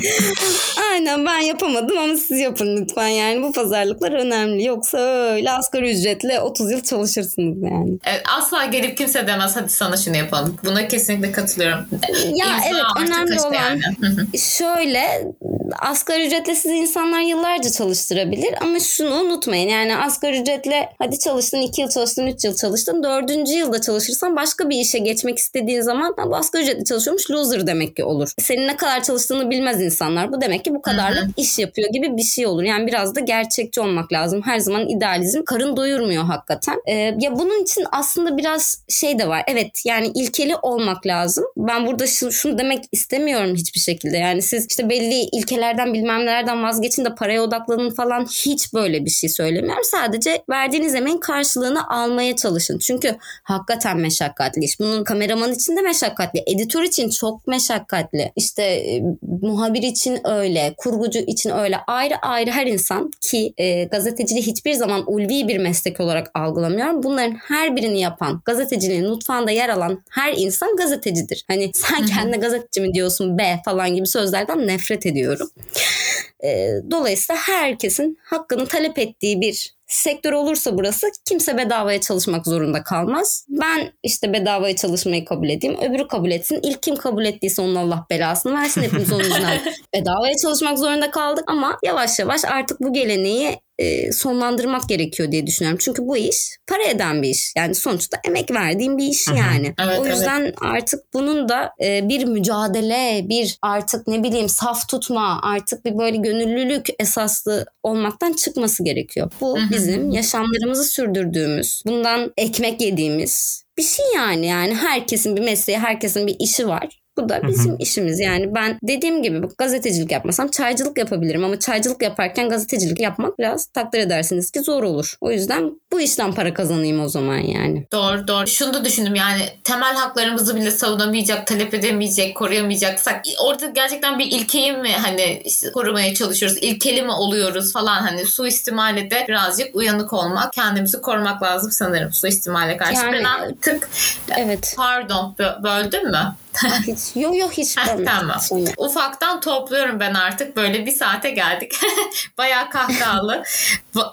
S3: Aynen ben yapamadım ama siz yapın lütfen yani bu pazarlıklar önemli. Yoksa öyle asgari ücretle 30 yıl çalışırsınız yani.
S2: Evet, asla gelip kimse demez hadi sana şunu yapalım. Buna kesinlikle katılıyorum.
S3: Ya İmza evet önemli olan yani. şöyle asgari ücretle sizi insanlar yıllarca çalıştırabilir ama şunu unutmayın yani asgari ücretle hadi çalıştın 2 yıl çalıştın 3 yıl çalıştın 4. yılda çalışırsan başka bir işe geçmek istediğin zaman bu asgari ücretle çalışıyormuş loser demek ki olur. Senin ne kadar çalıştığını bilmez insanlar bu demek ki bu kadarlık Hı-hı. iş yapıyor gibi bir şey olur. Yani biraz da gerçekçi olmak lazım. Her zaman idealizm karın doyurmuyor hakikaten. Ee, ya bunun için aslında biraz şey de var. Evet yani ilkeli olmak lazım. Ben burada şunu demek istemiyorum hiçbir şekilde. Yani siz işte belli ilkelerden bilmem nelerden vazgeçin de paraya odaklanın falan hiç böyle bir şey söylemiyorum. Sadece verdiğiniz emeğin karşılığını almaya çalışın. Çünkü hakikaten meşakkatli iş. Bunun kameraman için de meşakkatli. Editör için çok meşakkatli. İşte e, muhabir için öyle. Kurgucu için öyle. Ayrı ayrı her insan ki e, gazeteciliği hiçbir zaman ulvi bir meslek olarak algılamıyorum. Bunların her birini yapan, gazeteciliğin mutfağında yer alan her insan gazetecidir. Hani sen kendine gazeteci mi diyorsun be falan gibi sözlerden nefret ediyorum. E, dolayısıyla herkesin hakkını talep ettiği bir sektör olursa burası kimse bedavaya çalışmak zorunda kalmaz. Ben işte bedavaya çalışmayı kabul edeyim. Öbürü kabul etsin. İlk kim kabul ettiyse onun Allah belasını versin. Hepimiz onun yüzünden (laughs) bedavaya çalışmak zorunda kaldık. Ama yavaş yavaş artık bu geleneği e, sonlandırmak gerekiyor diye düşünüyorum. Çünkü bu iş para eden bir iş. Yani sonuçta emek verdiğim bir iş yani.
S2: Evet,
S3: o yüzden
S2: evet.
S3: artık bunun da e, bir mücadele, bir artık ne bileyim saf tutma, artık bir böyle gönüllülük esaslı olmaktan çıkması gerekiyor. Bu
S2: hı.
S3: Bizim yaşamlarımızı sürdürdüğümüz, bundan ekmek yediğimiz bir şey yani. Yani herkesin bir mesleği, herkesin bir işi var. Bu da bizim işimiz yani ben dediğim gibi gazetecilik yapmasam çaycılık yapabilirim ama çaycılık yaparken gazetecilik yapmak biraz takdir edersiniz ki zor olur. O yüzden bu işten para kazanayım o zaman yani.
S2: Doğru doğru. Şunu da düşündüm yani temel haklarımızı bile savunamayacak, talep edemeyecek, koruyamayacaksak orada gerçekten bir ilkeyi mi hani işte korumaya çalışıyoruz, ilkeli mi oluyoruz falan hani suistimale de birazcık uyanık olmak, kendimizi korumak lazım sanırım suistimale karşı.
S3: Yani-
S2: ben artık
S3: Evet.
S2: pardon bö- böldüm mü? (laughs)
S3: hiç, yo yo hiç
S2: tamam.
S3: Sonra.
S2: Ufaktan topluyorum ben artık. Böyle bir saate geldik. (laughs) Bayağı kahkahalı.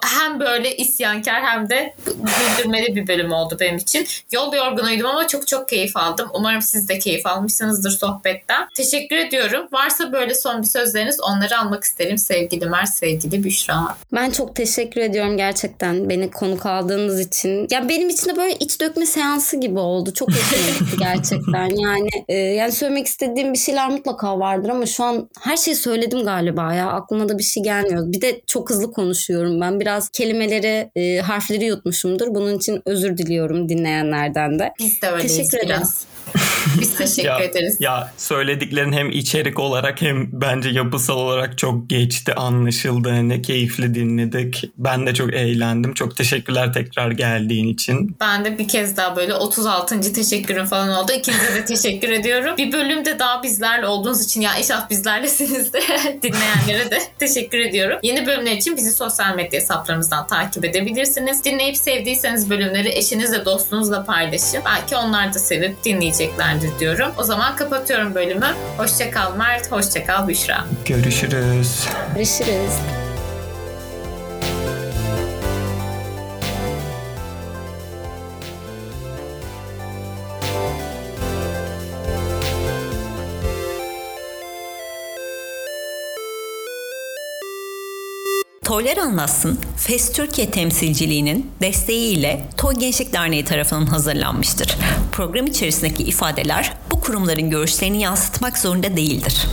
S2: Hem böyle isyankar hem de güldürmeli bir bölüm oldu benim için. Yol yorgunuydum ama çok çok keyif aldım. Umarım siz de keyif almışsınızdır sohbetten. Teşekkür ediyorum. Varsa böyle son bir sözleriniz onları almak isterim. Sevgili Mert, sevgili Büşra.
S3: Ben çok teşekkür ediyorum gerçekten beni konuk aldığınız için. Ya benim için de böyle iç dökme seansı gibi oldu. Çok hoşuma (laughs) gitti gerçekten. Yani e, yani söylemek istediğim bir şeyler mutlaka vardır ama şu an her şeyi söyledim galiba ya. Aklıma da bir şey gelmiyor. Bir de çok hızlı konuşuyorum ben. Biraz kelimeleri, e, harfleri yutmuşumdur. Bunun için özür diliyorum dinleyenlerden de.
S2: Biz de öyleyiz
S3: Teşekkür ederim.
S2: biraz. (laughs) Biz teşekkür
S1: ya,
S2: ederiz.
S1: Ya söylediklerin hem içerik olarak hem bence yapısal olarak çok geçti, anlaşıldı. Ne keyifli dinledik. Ben de çok eğlendim. Çok teşekkürler tekrar geldiğin için.
S2: Ben de bir kez daha böyle 36. teşekkürüm falan oldu. İkinize de teşekkür ediyorum. Bir bölümde daha bizlerle olduğunuz için ya inşallah bizlerlesiniz de (laughs) dinleyenlere de teşekkür ediyorum. Yeni bölümler için bizi sosyal medya hesaplarımızdan takip edebilirsiniz. Dinleyip sevdiyseniz bölümleri eşinizle dostunuzla paylaşın. Belki onlar da sevip dinleyeceklerdir diyorum. O zaman kapatıyorum bölümü. Hoşçakal Mert, hoşçakal Büşra.
S1: Görüşürüz.
S3: Görüşürüz.
S4: Toylar Anlatsın, FES Türkiye temsilciliğinin desteğiyle Toy Gençlik Derneği tarafından hazırlanmıştır. Program içerisindeki ifadeler bu kurumların görüşlerini yansıtmak zorunda değildir.